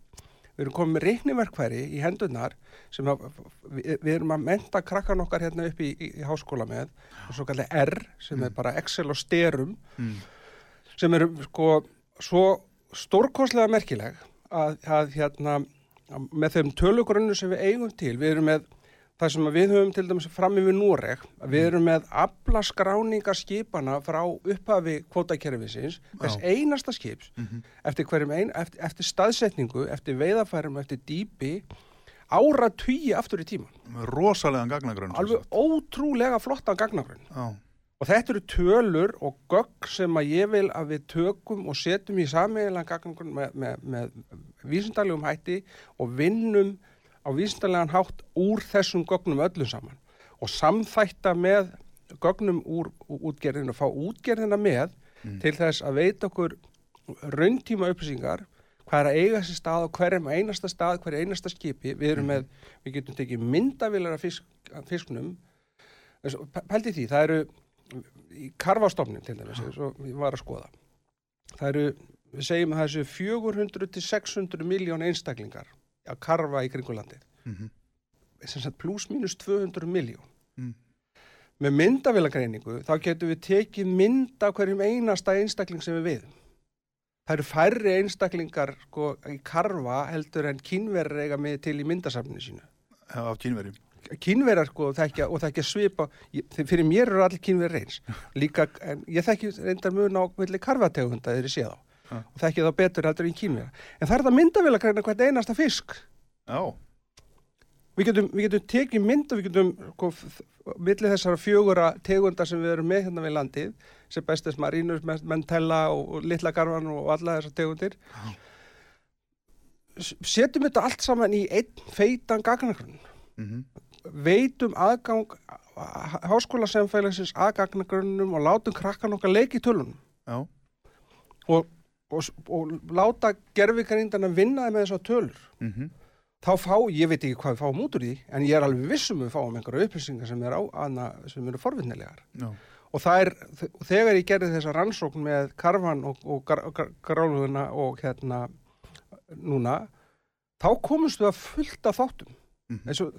við erum komið með reikniverkfæri í hendunar sem að, við, við erum að menta krakkan okkar hérna upp í, í, í háskóla með og svo kallir R sem er bara Excel og styrum Mm. sem eru sko svo stórkostlega merkileg að, að hérna að með þeim tölugrunnu sem við eigum til við erum með það sem við höfum til dæmis fram yfir Noreg við erum með afla skráninga skipana frá upphafi kvótakerfisins þess einasta skips Mhm. eftir, hverjum ein, eftir, eftir staðsetningu, eftir veiðafærum, eftir dýpi ára tugi aftur í tíman. Rosalega gagnagrunn. Alveg ótrúlega flottan gagnagrunn. Já, Og þetta eru tölur og gögn sem að ég vil að við tökum og setjum í sameiginlega gagnagrunn með, með, með vísindalegum hætti og vinnum á vísindalegan hátt úr þessum gögnum öllum saman. Og samþætta með gögnum úr, útgerðinu, fá útgerðina með til þess að veita okkur rauntíma upplýsingar hvað er að eiga þessi stað og hverjum einasta stað, hverju einasta skipi. Við erum með, við getum tekið myndavilar af fisk, fisknum. Þess- p- Pældi því, það eru í karfastofnin til dæmis, og ég var að skoða. Það eru, við segjum að það séu 400 til 600 miljón einstaklingar að karfa í kringulandið. Mhm. Sem sagt pluss mínus 200 miljón. Mm. Með myndavélagreiningu þá getum við tekið mynd af hverjum einasta einstakling sem við viðum. Það eru færri einstaklingar sko, í karfa heldur en kynverður eiga með til í myndasafninu sínu. Af kynverjum. Kynverjar sko þekkja, og þekkja svipa, ég, fyrir mér eru allir kynverjar eins. [laughs] Líka, en ég þekki reyndar á milli karfategunda þegar ég sé þá. Ja. Og þekki þá betur heldur en kynverjar. En það er þetta myndavélagreina hvert einasta fisk. Já, Við getum, við getum tekið mynd og við getum sko, milli þessara fjögura tegunda sem við erum með hérna við landið sem bestes marínur, mentella og, og litla garfan og alla þessar tegundir S- setjum þetta allt saman í einn feitan gagnagrunn mhm, veitum aðgang háskóla semfélagsins að gagnagrunnum og látum krakkan okkar leiki í tölunum já, og, og, og láta gerfikarindana vinna með þessar tölur. Mhm, þá fá, ég veit ekki hvað við fáum út úr því en ég er alveg vissum við fáum einhverja upplýsingar sem er á, anna, sem eru forvinnilegar já, og það er, þegar ég gerði þessa rannsókn með karfan og, og gráluðuna og hérna núna, þá komumst við að fullta þáttum. Mhm. eins og,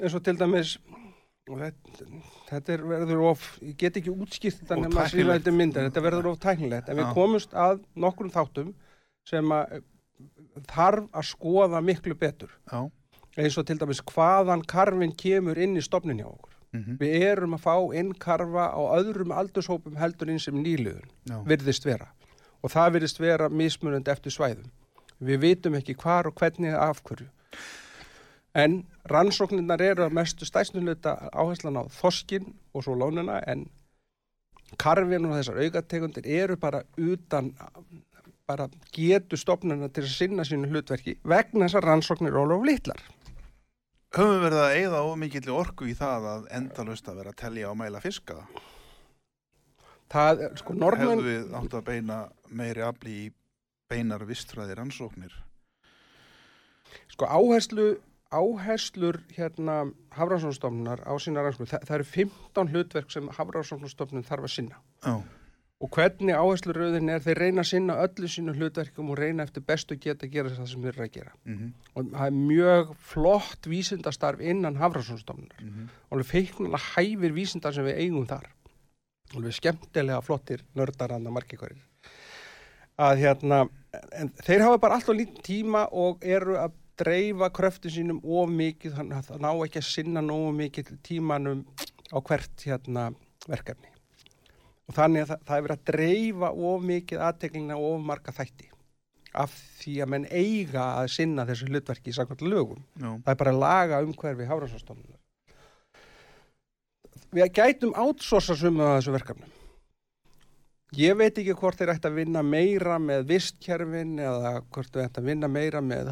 eins og til dæmis og þetta, þetta er, verður of ég get ekki Og nema að tæknilegt. þetta myndar, þetta verður of tæknilegt en við Já. komumst að nokkrum þáttum sem að eh, þarf að skoða miklu betur já, eins og til dæmis hvaðan karfin kemur inn í stofnin hjá okkur. mhm, Við erum að fá inn karfa á öðrum aldurshópum heldur inn sem nýliðun, já, virðist vera. Og það virðist vera mismunandi eftir svæðum. Við vitum ekki hvar og hvernig eða af hverju. En rannsóknirnar eru að mestu stæsnuleita áherslan á þoskin og svo lónuna en karfin og þessar augategundir eru bara utan bara getu stofnuna til að sinna sínu hlutverki vegna þessar rannsóknir of litlar. Höfum verið að eyða of mikill orku í það að endalaust að vera að telja og mæla fiska? Það, sko, norðmenn, Hefðu við átt að beina meiri afli í beinar vistfræði rannsóknir? sko, áherslu, áherslur hérna Hafranssonstofnunar á sína rannsóknir, það, það eru 15 hlutverk sem Hafranssonstofnun þarf að sinna. Já, Og hvernig áhersluröðin er, þeir reyna að sinna öllu sínu hlutverkum og reyna eftir bestu geta að gera það sem þeir eru að gera. mhm, Og það er mjög flott vísindastarf innan Hafranssonstofnunar. mhm, Og alveg feiknulega hæfir vísindar sem við eigum þar. Alveg skemmtilega flottir nördar margir hverjir. Að hérna, en þeir hafa bara alltaf lítið tíma og eru að dreifa kröftin sínum of mikið, þannig að það ná ekki að sinna nógu mikið tímanum á hvert hérna verkefni. Og þannig að það, það er verið að dreifa of mikið aðteklina og of marga þætti af því að menn eiga að sinna þessu hlutverki í samkvæmt lögum. já, Það er bara að laga umhverfi hafrannsvastofnunar. Við gætum átsosa sumu að þessu verkefnum. Ég veit ekki hvort þeir ætti að vinna meira með vistkerfin eða hvort þeir ætti að vinna meira með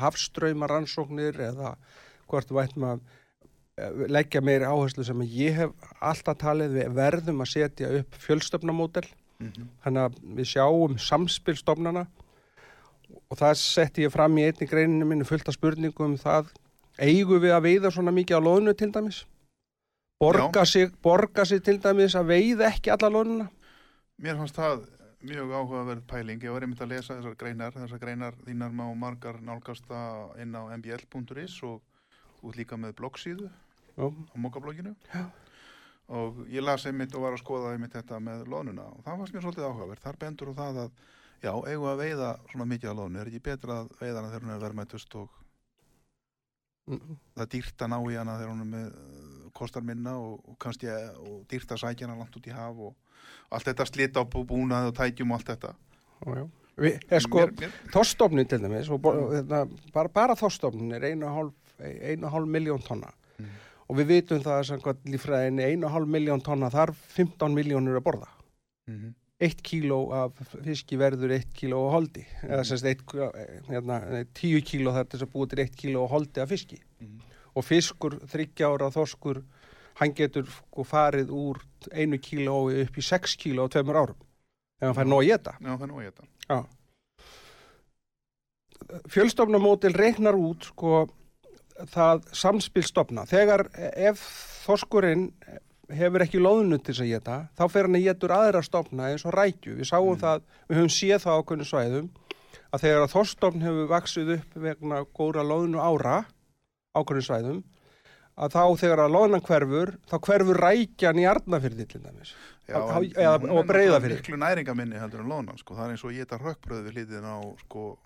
hafströymarannsóknir eða hvort við ættum að eh, leggja meiri áherslu sem ég hef alltaf talið við verðum að setja upp fjölstöfnamódel. Mhm. þannig að við sjáum samspilstofnana og það setti ég fram í einni greininu minni fullt af spurningum um það eigum við að veiða svona mikið á loðnu til dæmis? Borga sig, borga sig til dæmis að veiða ekki alla loðnuna Mér fannst það mjög áhugaverð pæling. Ég var einmitt að lesa þessar greinar, þessar greinar þínar má margar nálgasta inn á mbl.is og ert líka með bloggsíðu Já. á mokabloginu. Já. Og ég las einmitt og var að skoða einmitt þetta með loðnuna og það fannst mér svolítið áhugaverð. Þar bendur á það að, já, eigum að veiða svona mikið á loðnu. Er ekki betra að veiða hana þegar hún er verðmættust og Mm, það dýrt að ná í hana þegar hún er með kostar minna og, og kannski og dýrt að sækja hana langt út í haf og allt þetta slita á bú- búnaði og tækjum og allt þetta. já, já. Við, er sko, þorstofnin til dæmis og hérna, bara, bara þorstofnin er einu og hálf, einu og hálf miljón tonna Mm. og við vitum það að og hálf miljón tonna þarf 15 miljónur að borða Mhm. eitt kíló af fiski verður eitt kíló á holdi eða semst eitt, hérna, nei, tíu kíló þar til þess að búið til eitt kíló á holdi af fiski Mhm. og fiskur, þryggjára þorskur hann getur sko farið úr einu kíló upp í sex kíló á tveimur árum ef hann fær nóg ég þetta. Já. Fjölstofnamótil reiknar út sko það samspilstofna. Þegar ef þorskurinn hefur ekki loðnu til þess að geta, þá fer hann að getur aðra stofna eins og rækju. Við sáum Mm. það, við höfum séð það á ákveðnum svæðum, að þegar að þorstofn hefur vaksið upp vegna góra loðnu ára ákveðnum svæðum, að þá þegar að loðnan hverfur, þá hverfur rækjan í arnafyrði til dæmis. Já, Þá- en eða- hún og Breiðafirði. náttúrulega miklu næringaminni heldur en lónan, sko. Það er eins og ég geta rökkbröð við hlýðin á, sko,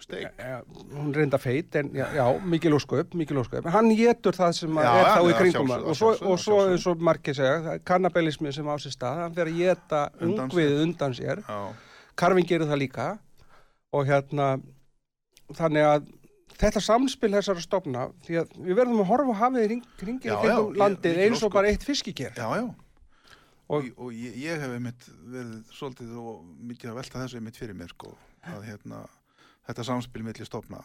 steik. Ja, hún er reynda feit, en já, já mikil ósköp, mikil ósköp. Hann getur það sem Já, er þá í kringum sjálfsögðu, hann. Og svo, sjálfsögðu, og svo eins og margir segja, það kannabellismi sem á sér stað, hann fer að geta ungviðið undan sér. Já, Karvin gerir það líka og hérna, þannig að þetta samspil þessara stofna, því að við verðum að horfa á hafið í ring, ringir Já, já, ég- landið mikil eins og bara eitt fiskiker. já, já. Og- Og, og ég, ég hef einmitt verið svolítið og mikið að velta þessu einmitt fyrir mér, sko. Að hérna, þetta samspil milli stofna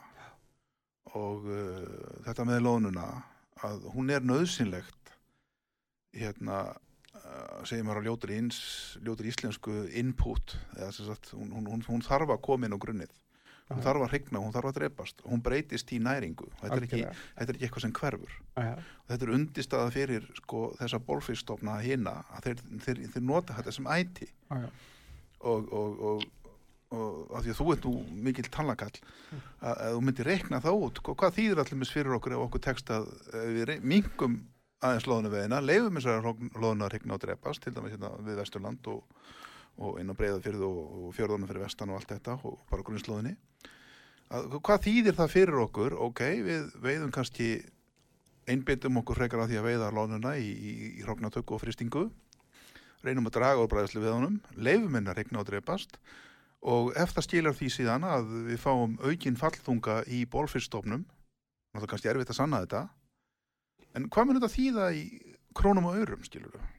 og uh, þetta með lónuna, að hún er nöðsynlegt, hérna, uh, segir maður á ljótur, íslensku input, eða sem sagt, hún, hún, hún þarf að koma inn á grunnið. Hún þarf að hrygna, hún þarf að drepast, hún breytist í næringu. Þetta er ekki, þetta er ekki eitthvað sem hverfur. Þetta er undistaða fyrir sko, þessa bólfistofna hina að þeir, þeir, þeir nota þetta sem æti. Og, og, og, og af því að þú ert nú mikil tannlakall að, að þú myndir reikna það út. Hvað þýðir allir fyrir okkur ef okkur tekst að ef við minkum aðeins loðinu veðina, leifum þessar loðinu að regna og drepast, til dæmis hérna við Vesturland og, og inn á Breiðafyrð og, og fjörðunum fyrir vestan og allt þetta og bara grunnslóðinni að, hvað þýðir það fyrir okkur? Ok, við veiðum kannski einbyttum okkur frekar að því að veiða loðnuna í, í, í hróknatöku og fristingu reynum að draga úr bræðslu við honum. Leifum hennar regna og drepast. Og ef það skilar því síðan að við fáum aukin fallþunga í bólfyrstofnum það er kannski erfitt að sanna þetta. En hvað mun þetta þýða í krónum og aurum skilur við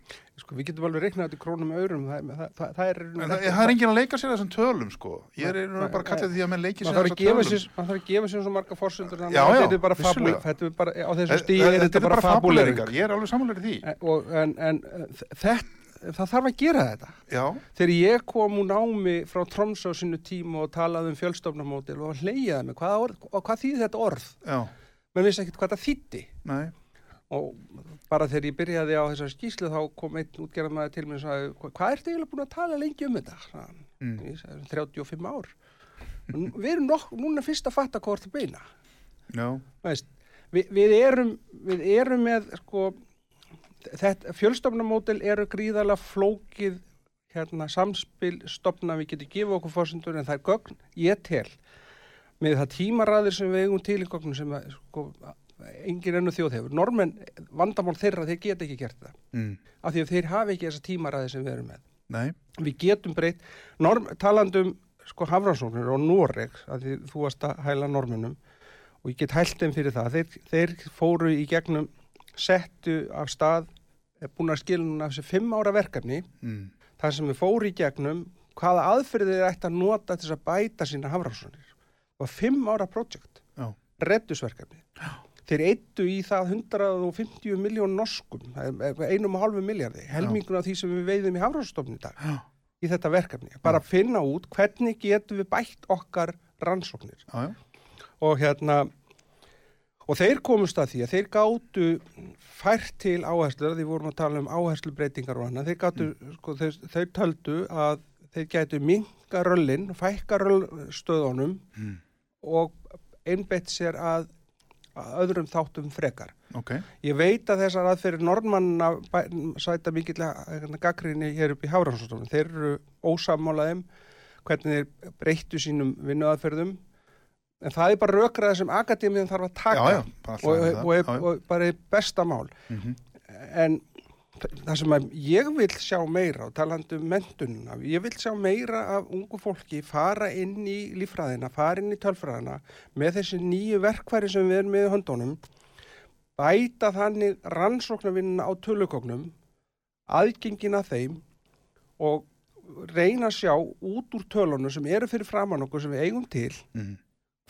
Sko, við getum alveg reiknað þetta í krónum og aurum, það, það, það, það er... en það, það er enginn að leika sér þessum tölum sko. Ég er Nei, bara að kalla því að menn leiki sér að þessum tölum. sér, man þarf að gefa sér svo marga fórsundur Já, já, þetta er bara fabul, vissulega. þetta er bara, á þessu Þetta stíði er þetta bara fabulering fabuleringar, ég er alveg samanlega því. En- en, en þetta það þarf að gera þetta. Já, þegar ég kom úr námi frá Tromsö á sínu tíma og talaði um fjölstofnamótil og hleyjaði mig, hvað, hvað þýði þetta orð? Já, menn vissi ekkert hvað það þýtti nei og bara þegar ég byrjaði á þessar skýslu þá kom einn útgerðamaður til mér og sagði, "Hva- hvað ertu eiginlega búin að tala lengi um þetta? Hann. mm. Ég sagði, 35 ár við erum nokk, núna fyrst að fatta hvort að beina já, Veist, við, við, erum, við erum með sko, þetta, fjölstofnamódel eru gríðalega flókið hérna, samspil stopna við getum gefið okkur fórsendur en það er gögn ég tel með það tímaræðir sem við eigum til í gögnum sem að, sko, engin ennu þjóð hefur. Normenn, vandamál þeirra, þeir geta ekki gert það. Mm. af því að þeir hafi ekki þessa tímaræði sem við erum með. Nei. Við getum breytt. Norm, talandum sko hafrannsóknir og Noreg að því þú varst að hæla normunum og ég get hælt þeim fyrir það. Þeir, þeir fóru í gegnum settu af stað er búin að skilna þessi fimm ára verkefni. Mm. þar sem við fóru í gegnum hvaða aðferðið þeir ætti að nota til þess að bæta sína hafrannsóknir. Og fimm ára projekt Já. reddusverkefni þeir eittu í það 150 miljón norskum, einum og halvu miljardi, helmingun af því sem við veiðum í Hafránstofn í dag, Já. í þetta verkefni. Bara að finna út hvernig getum við bætt okkar rannsóknir. Já, já. Og hérna, og þeir komust að því að þeir gátu fært til áherslu, því vorum að tala um áherslubreitingar og annað, þeir gátu, sko, þeir, þeir töldu að þeir gætu minga röllin, fækka röllstöðunum Mm. og einbeitt sér að öðrum þáttum frekar. Ok. Ég veit að þessar aðferðir norðmannna bæ- sæta mikill gaggrinni hér upp í Hafrannsstofnum. Þeir eru ósammálaðum hvernig þeir breyttu sínum vinnuaðferðum en það er bara rökrað sem akademiðan þarf að taka Já, já, og, og, og, og bara er besta mál. Mhm. En það sem að ég vil sjá meira og talandi um mentununa, ég vil sjá meira af ungu fólki fara inn í lífræðina, fara inn í tölfræðina með þessi nýju verkværi sem við erum með í höndunum, bæta þannig rannsóknarvinnina á tölukóknum, aðgengina þeim og reyna að sjá út úr tölunum sem eru fyrir framann okkur sem við eigum til, Mhm.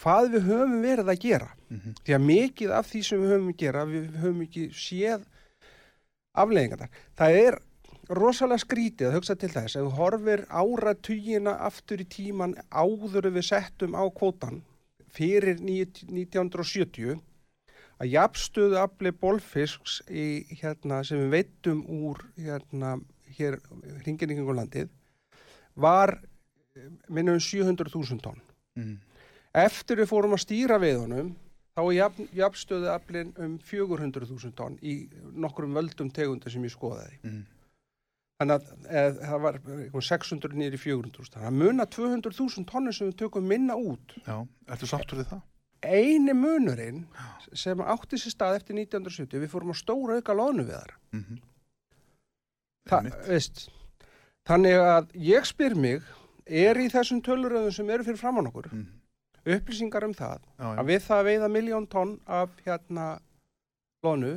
hvað við höfum verið að gera. Mhm. Því að mikið af því sem við höfum að gera, við höfum ekki séð afleðingarnar. Það er rosalega skrítið að hugsa til þess ef þú horfir áratugina aftur í tíman áður við settum á kvótan fyrir ní- 1970 að jafnstöðu afli bólfisks í, hérna, sem við veitum úr hérna, hér hringin í kringum landið var minnum 700.000 tonn. Mhm. Eftir við fórum að stýra veiðunum, þá er jafn, jafnstöðu aflinn um 400.000 tonn í nokkrum völdum tegundar sem ég skoðaði. Mhm. Þannig að eð, það var eitthvað 600 niður í 400.000. Þannig að muna 200.000 tonnir sem við tökum minna út. Já, ertu sáttur við það? Eini munurinn sem átti sér stað eftir 1970, við fórum að stóra auka loðnu við þar. Mhm. Þa, Einmitt. veist, þannig að ég spyr mig, er í þessum töluröðum sem eru fyrir framann okkur, Mhm. Upplýsingar um það, Já, að við það að veiða miljón tonn af hérna lónu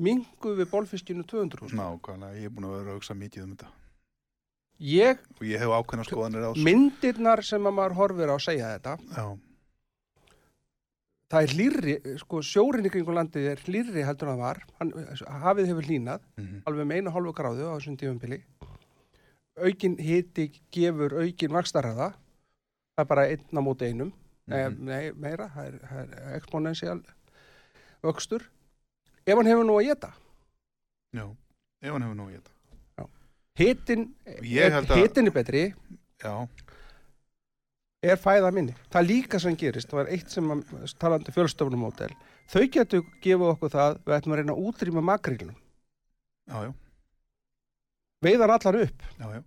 mingu við bólfiskinu 200 Nákvæmlega, ég er búin að vera að hugsa mikið um þetta. ég, Og ég hef ákveðna skoðanir á þessu. myndirnar sem að maður horfir á að segja þetta. Já, það er hlýrri, sko sjórin í kringum landið er hlýrri heldur en það var. Hann, hafið hefur hlýnað, mhm. alveg með einu hálfu gráðu á þessum tífumbili aukin hiti gefur aukin vakstarraða það er bara einn á móti einum Mhm. nei, meira, það er, það er exponential vöxtur ef hann hefur nú að geta Já, ef hann hefur nú ég þetta. hitin, Ég held að- hitin er betri Já, er fæða minni. Það líka sem gerist, það var eitt sem að, talandi fjölstöfunumódel, þau getur gefið okkur það, við ætlum að reyna að útrýma makrílunum. já, já, Veiðan allar upp. já, já.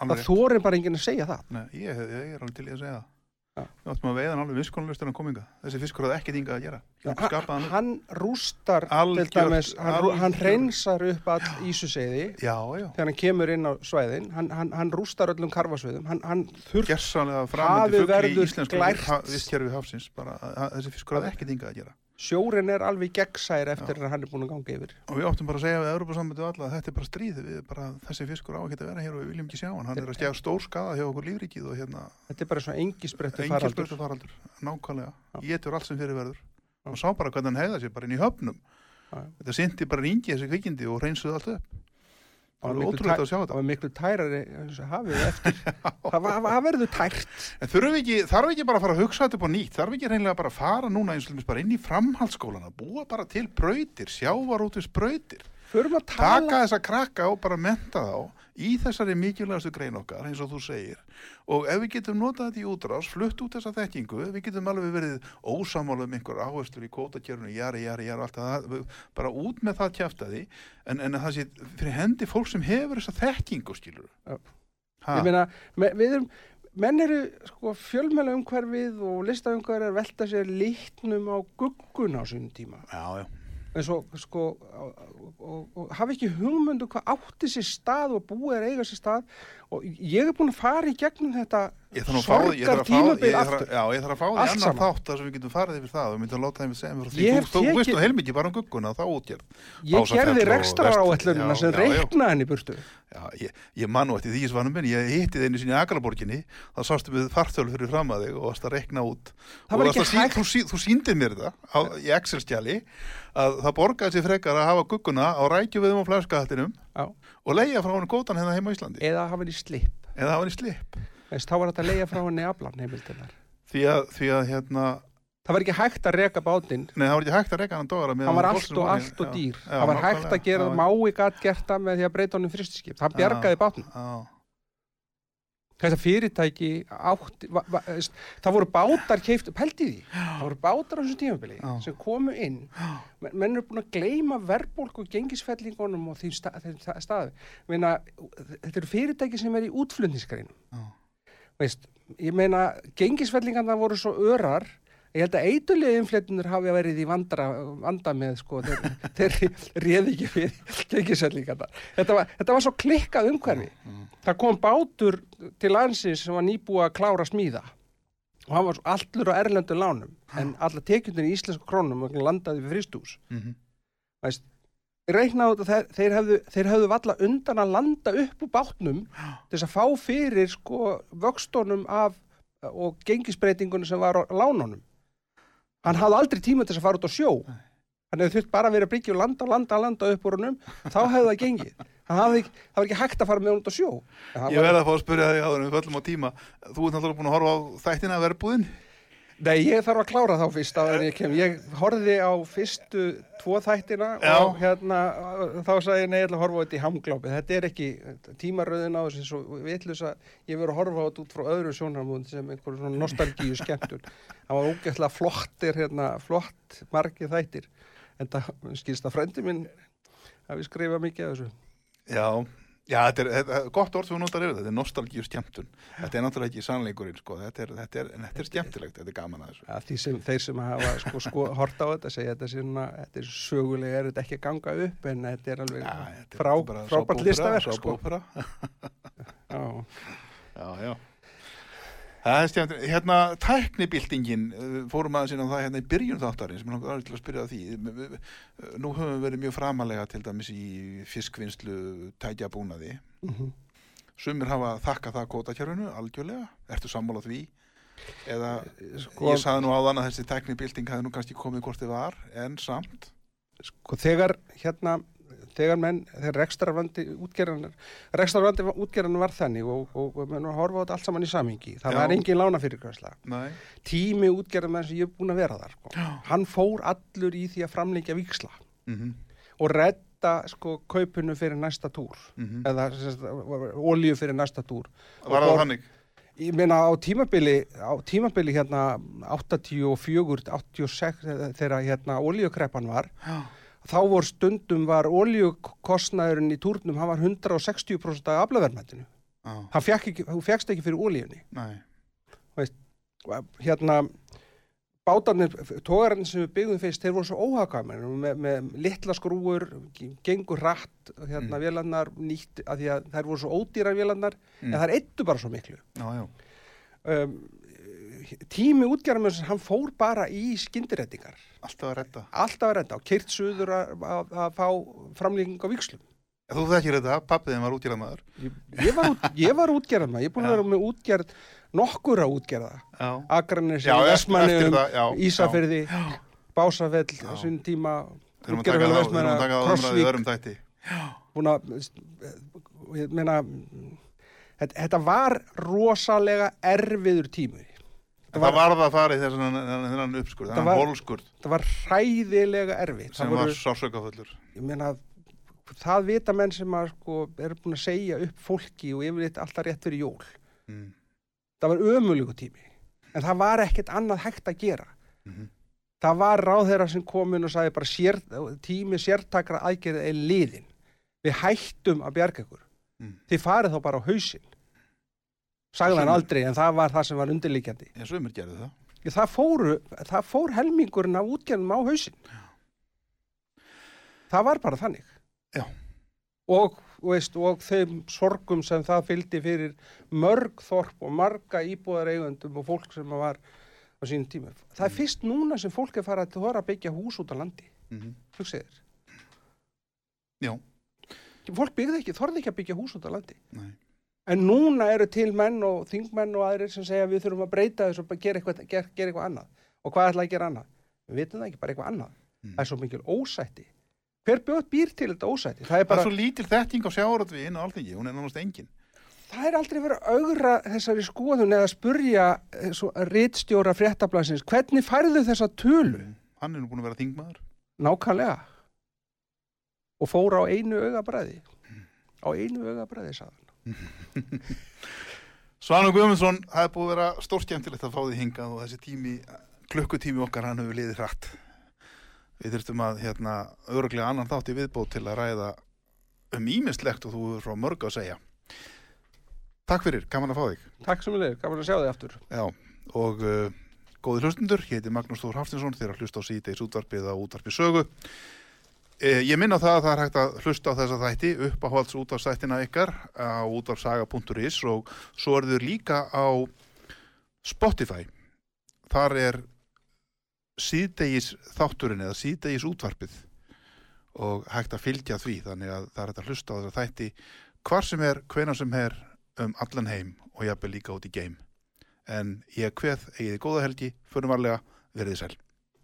Það þorir bara enginn að segja það. Nei, ég, ég er alveg til í að segja það. Já. Við áttum að veiða hann alveg visskonulegst en að kominga. Þessi fiskur hafði ekkert hingað að gera. Ég skapaði hann. Hann rústar, dæmis, hann, hann reynsar upp all ísuseiði þegar hann kemur inn á svæðin, hann, hann, hann rústar öllum karfasviðum, hann, hann þurft, í verður glært. þessi fiskur hafði ekkert hingað að gera. Sjórin er alveg gegnsær eftir að hann er búin að ganga yfir. Og við áttum bara að segja við Európa-sambandi og alla að þetta er bara stríð. Við bara, þessi fiskur á að vera hér og við viljum ekki sjá hann. Hann er að stjá stór skada hjá okkur lífrikið og hérna Þetta er bara svona engisbrettu faraldur. faraldur. Nákvæmlega. Já. Getur allt sem fyrir verður. Og sá bara hvernig hann hefða sér bara inn í höfnum. Já. Þetta sindi bara ringi þessi kvikindi og reynsuði allt upp. Það var tæ- að sjá það þetta. var miklu tærari eins hafið eftir. [laughs] það, það verður tært. En þurfum við ekki, þarf ekki bara að fara að hugsa þetta upp á nýtt, þarf ekki reynilega bara að fara núna eins og bara inn í framhaldsskólana, búa bara til brautir, sjávarútis brautir, Förum að tala. taka þessa krakka og bara menta þá í þessari mikilvægastu grein okkar, eins og þú segir. Og ef við getum notað þetta í útrás, flutt út þessa þekkingu, við getum alveg verið ósamála um einhver áherslur í kótakjörnu, jari, jari, jari, allt það, við- bara út með það kjaftaði, en, en að það sé fyrir hendi fólk sem hefur þessa þekkingu, skilur. Ég meina, me, við erum, menn eru sko, fjölmjöla umhverfið og listaumhverfið er að velta sér litnum á guggun á sínum tíma. já, já, En svo, sko, og, og, og hafa ekki hugmyndu hvað átti sér stað og búið er eiga sér stað. Og ég er búin að fara í gegnum þetta Ég þarf að ég að fá því, ég þarf, ég að fá því saman. þátt þar sem við getum farið yfir það og við myndum að láta þeim segja mér. Ég Þú, þú veist nú heilmikið bara um gugguna þá útgerð. Ég gerði og rekstraráætlunina Vest- sem reiknaði henni í burtu. Ég, ég man nú eftir því svanum minn, ég hitti sinni í Akraborginni, þá sástu við fartölu fyrir fram að þig og varst að rekna út. Það. Þú, sí- þú síndir mér á, í Excel-skjali að það borgaði sér frekar að hafa gugguna á rækjuveðum og flæskahattinum Já. og leia frá hann kótan hérna heima á Íslandi. Eða hafa henni í slip. Veist, þá var þetta að leia frá henni aflan heimildinar. Því að, því að hérna, Það var ekki hægt að reka bátinn. nei, það var ekki hægt að reka hann dóra Hann var allt og allt og Já, dýr. já, Það var hægt nákvæmlega. að gera Já, það, mái gætt gert það með því að breyta honum fristiskip. Það bjargaði bátinn. Já, Þetta fyrirtæki átti, va, va, það voru bátar keift, pældi því, það voru bátar á þessu tímabili Já. sem komu inn, Men- menn eru búin að gleyma verðbólku og gengisfellingunum og því sta, þeim sta- staði. Meina, þetta eru fyrirtæki sem er í útflutningsgreinum. Veist, ég meina, gengisfellingarna voru svo örar Ég held að eitulega infléttunir hafi verið í vandra, vanda með, sko, þeir, [laughs] þeir réði ekki fyrir gengisfellingarna. Þetta þetta var svo klikkað umhverfi. Það kom bátur til landsins sem var nýbúið að klára smíða og hann var allur á erlendum lánum en alla tekjundin í íslensku krónum landaði við fristús. mhm. Veist, reiknaðu þetta, þeir, hefðu, þeir hefðu valla undan að landa upp úr bátnum til þess að fá fyrir sko vöxtónum af og gengisbreytingunum sem var á lánunum. Hann hafði aldrei tíma til þess að fara út á sjó. Hann hefði þurft bara að vera að bryggja og landa landa landa upp úr honum, þá hefði það gengið. Ekki- það var ekki hægt að fara með hann út á sjó. Ég verði að fá að spyrja þig áður en við föllum á tíma. Þú ert náttúrulega búin að horfa á þættina verbúðin. Nei, ég þarf að klára þá fyrst áður en ég kem. Ég horfði á fyrstu tvo þættina Já. og hérna þá sagði ég nei, ég ætla að horfa á þetta í hamglápi. Þetta er ekki tímaröðin á þessu svo vitlus að ég verið að horfa á þetta út frá öðru sjónarmúnd sem einhver svona nostalgíu skemmtun. [laughs] Það var ógætlega flottir, hérna, flott margir þættir. En það skilst að frendi minn að við skrifa mikið af þessu. Já, já þetta er, þetta er gott orð sem þú notar yfir þetta, þetta er nostalgíu skemmtun. Þetta er náttúrulega ekki sannleikurinn, sko. Þetta er, þetta er, þetta er skemmtilegt, þetta er gaman að þessu. sem þeir sem hafa sko, sko hort á þetta segja þetta svona, þetta er sögulega er þetta ekki að ganga upp en þetta er alveg bara frábært listaverk sko. [laughs] Já, já. Það er stjæmt, hérna tæknibildingin, uh, fórum aðeins inn á það hérna í byrjun þáttarins, sem langar aðeins til að spyrja því. M- Nú höfum við verið mjög framalega til dæmis í fiskvinnslu tækjabúnaði. Mhm. Sumir hafa þakkað það kótakjörfinu, algjörlega. Ertu sammála því? Eða, Sko- ég saði nú áðan að þessi tæknibilding hafi nú kannski komið hvort þið var, en samt. sko þegar hérna þegar menn, þegar rekstarvandi útgerðanar, rekstarvandi útgerðanar var þannig og, og, og menn var að horfa á þetta allt saman í samingi, það Já. var engin lánafyrirgræsla Nei. tími útgerðanar sem ég er búin að vera þar sko. hann fór allur í því að framlengja viksla Mm og redda sko kaupinu fyrir næsta túr -hmm. eða olíu fyrir næsta túr Var það þannig? Ég meina á tímabili, á tímabili hérna 84, 86 þegar hérna olíukreppan var, Já. Þá voru stundum var olíukostnaðurinn í túrnum, hann var 160% af aflaverðmættinu. Já. Hann fekk ekki, fyrir olíunni. Nei. Hérna, bátarnir, tógarinn sem við byggðum fyrst, þeir voru svo óhagkvæmir með, með litla skrúur, gengur rætt, hérna Mm. vélarnar nýtt, að því að þær voru svo ódýrar vélarnar, Mm. en þær eittu bara svo miklu. Já, já. um, tími útgerðarmjössins hann fór bara í skyndirættingar Alltaf að redda. alltaf að reynda og kyrt suður að, að, að fá framlýking á vikslum Þú þekkir þetta, pappiðin var útgjörðamaður. ég, ég var, út, ég var útgerðarmað ég er búin að vera með útgerð nokkura Vestmanniðum, það, já, Ísafyrði Básafell, sín tíma umræðið í Krossvík. búin að ég meina þetta, var rosalega erfiður tími. En það var það að fara í þessan uppskurð, Það var- hólskurð þetta var hræðilega erfið sem var sásaukafullur. ég meina það vita menn sem að sko eru búin að segja upp fólki og yfirleitt alltaf rétt fyrir jól Mm. það var ömulegu tími en það var ekkert annað hægt að gera Mhm. það var ráðherra sem kom inn og sagði bara sér, tími sértakra aðgerðið er liðin við hættum að bjarga ykkur Mm. þið farið þá bara á hausinn sagði hann aldrei en það var það sem var undirliggjandi En sumir gerðu það. Það, fóru, það fór helmingurinn af útgerðum á hausinn það var bara þannig Já. og veist, og þeim sorgum sem það fylgdi fyrir mörg þorp og marga íbúðareigundum og fólk sem var á sínum tíma. Það er fyrst núna sem fólk er farið að þóra að byggja hús út á landi, Mhm. hugsið þér. Já, Fólk byggði ekki, þorði ekki að byggja hús út á landi. nei. En núna eru til menn og þingmenn og aðrir sem segja að við þurfum að breyta þessu og gera eitthvað, gera, gera eitthvað annað. Og hvað ætla að gera annað? Við vitum það ekki, bara eitthvað annað. Mm. Það er svo mikil ósætti. Hver bjóð býr til þetta ósætti? Það er Það bara, er svo lítil þetting á sjáratvi inn á alþingi, hún er nánast engin. það er aldrei verið að augra þessari skoðun eða spurja eh, rittstjóra fréttablasins, hvernig færðu þessa tölu? Hann er nú búin að vera þingmaður. Nákvæmlega. Og fór á einu augabræði. Á einu augabræði, sagðan. [laughs] Svanu Guðmundsson, það er búið að vera stórskemmtilegt að fá því hingað og þessi tími, klukkutími okkar hann hefur liðið hratt. Við þurftum að hérna öruglega annan þátt í viðbót til að ræða um ímislegt og þú hefur frá mörg að segja. Takk fyrir, gaman að fá þig. Takk sem við leir, gaman að sjá þig aftur. Já, og uh, góði hlustundur, heiti Magnús Þór Haftinsson, þeir að hlusta á síðdeis útvarpið á útvarpið sögu. Eh, ég minna það að það er hægt að hlusta á þessa þætti upp á halds útvarpsþættina ykkar á útvarpsaga.is og svo er þau líka á Spotify. Þar er síðdeis þátturinn eða síðdeis útvarpið og hægt að fylgja því þannig að það er hægt að hlusta á þessa þætti hvar sem er, hvenar sem er um allan heim og jafnvel líka út í geim en ég kveð eigiði góða helgi, förum varlega, verðið sæl.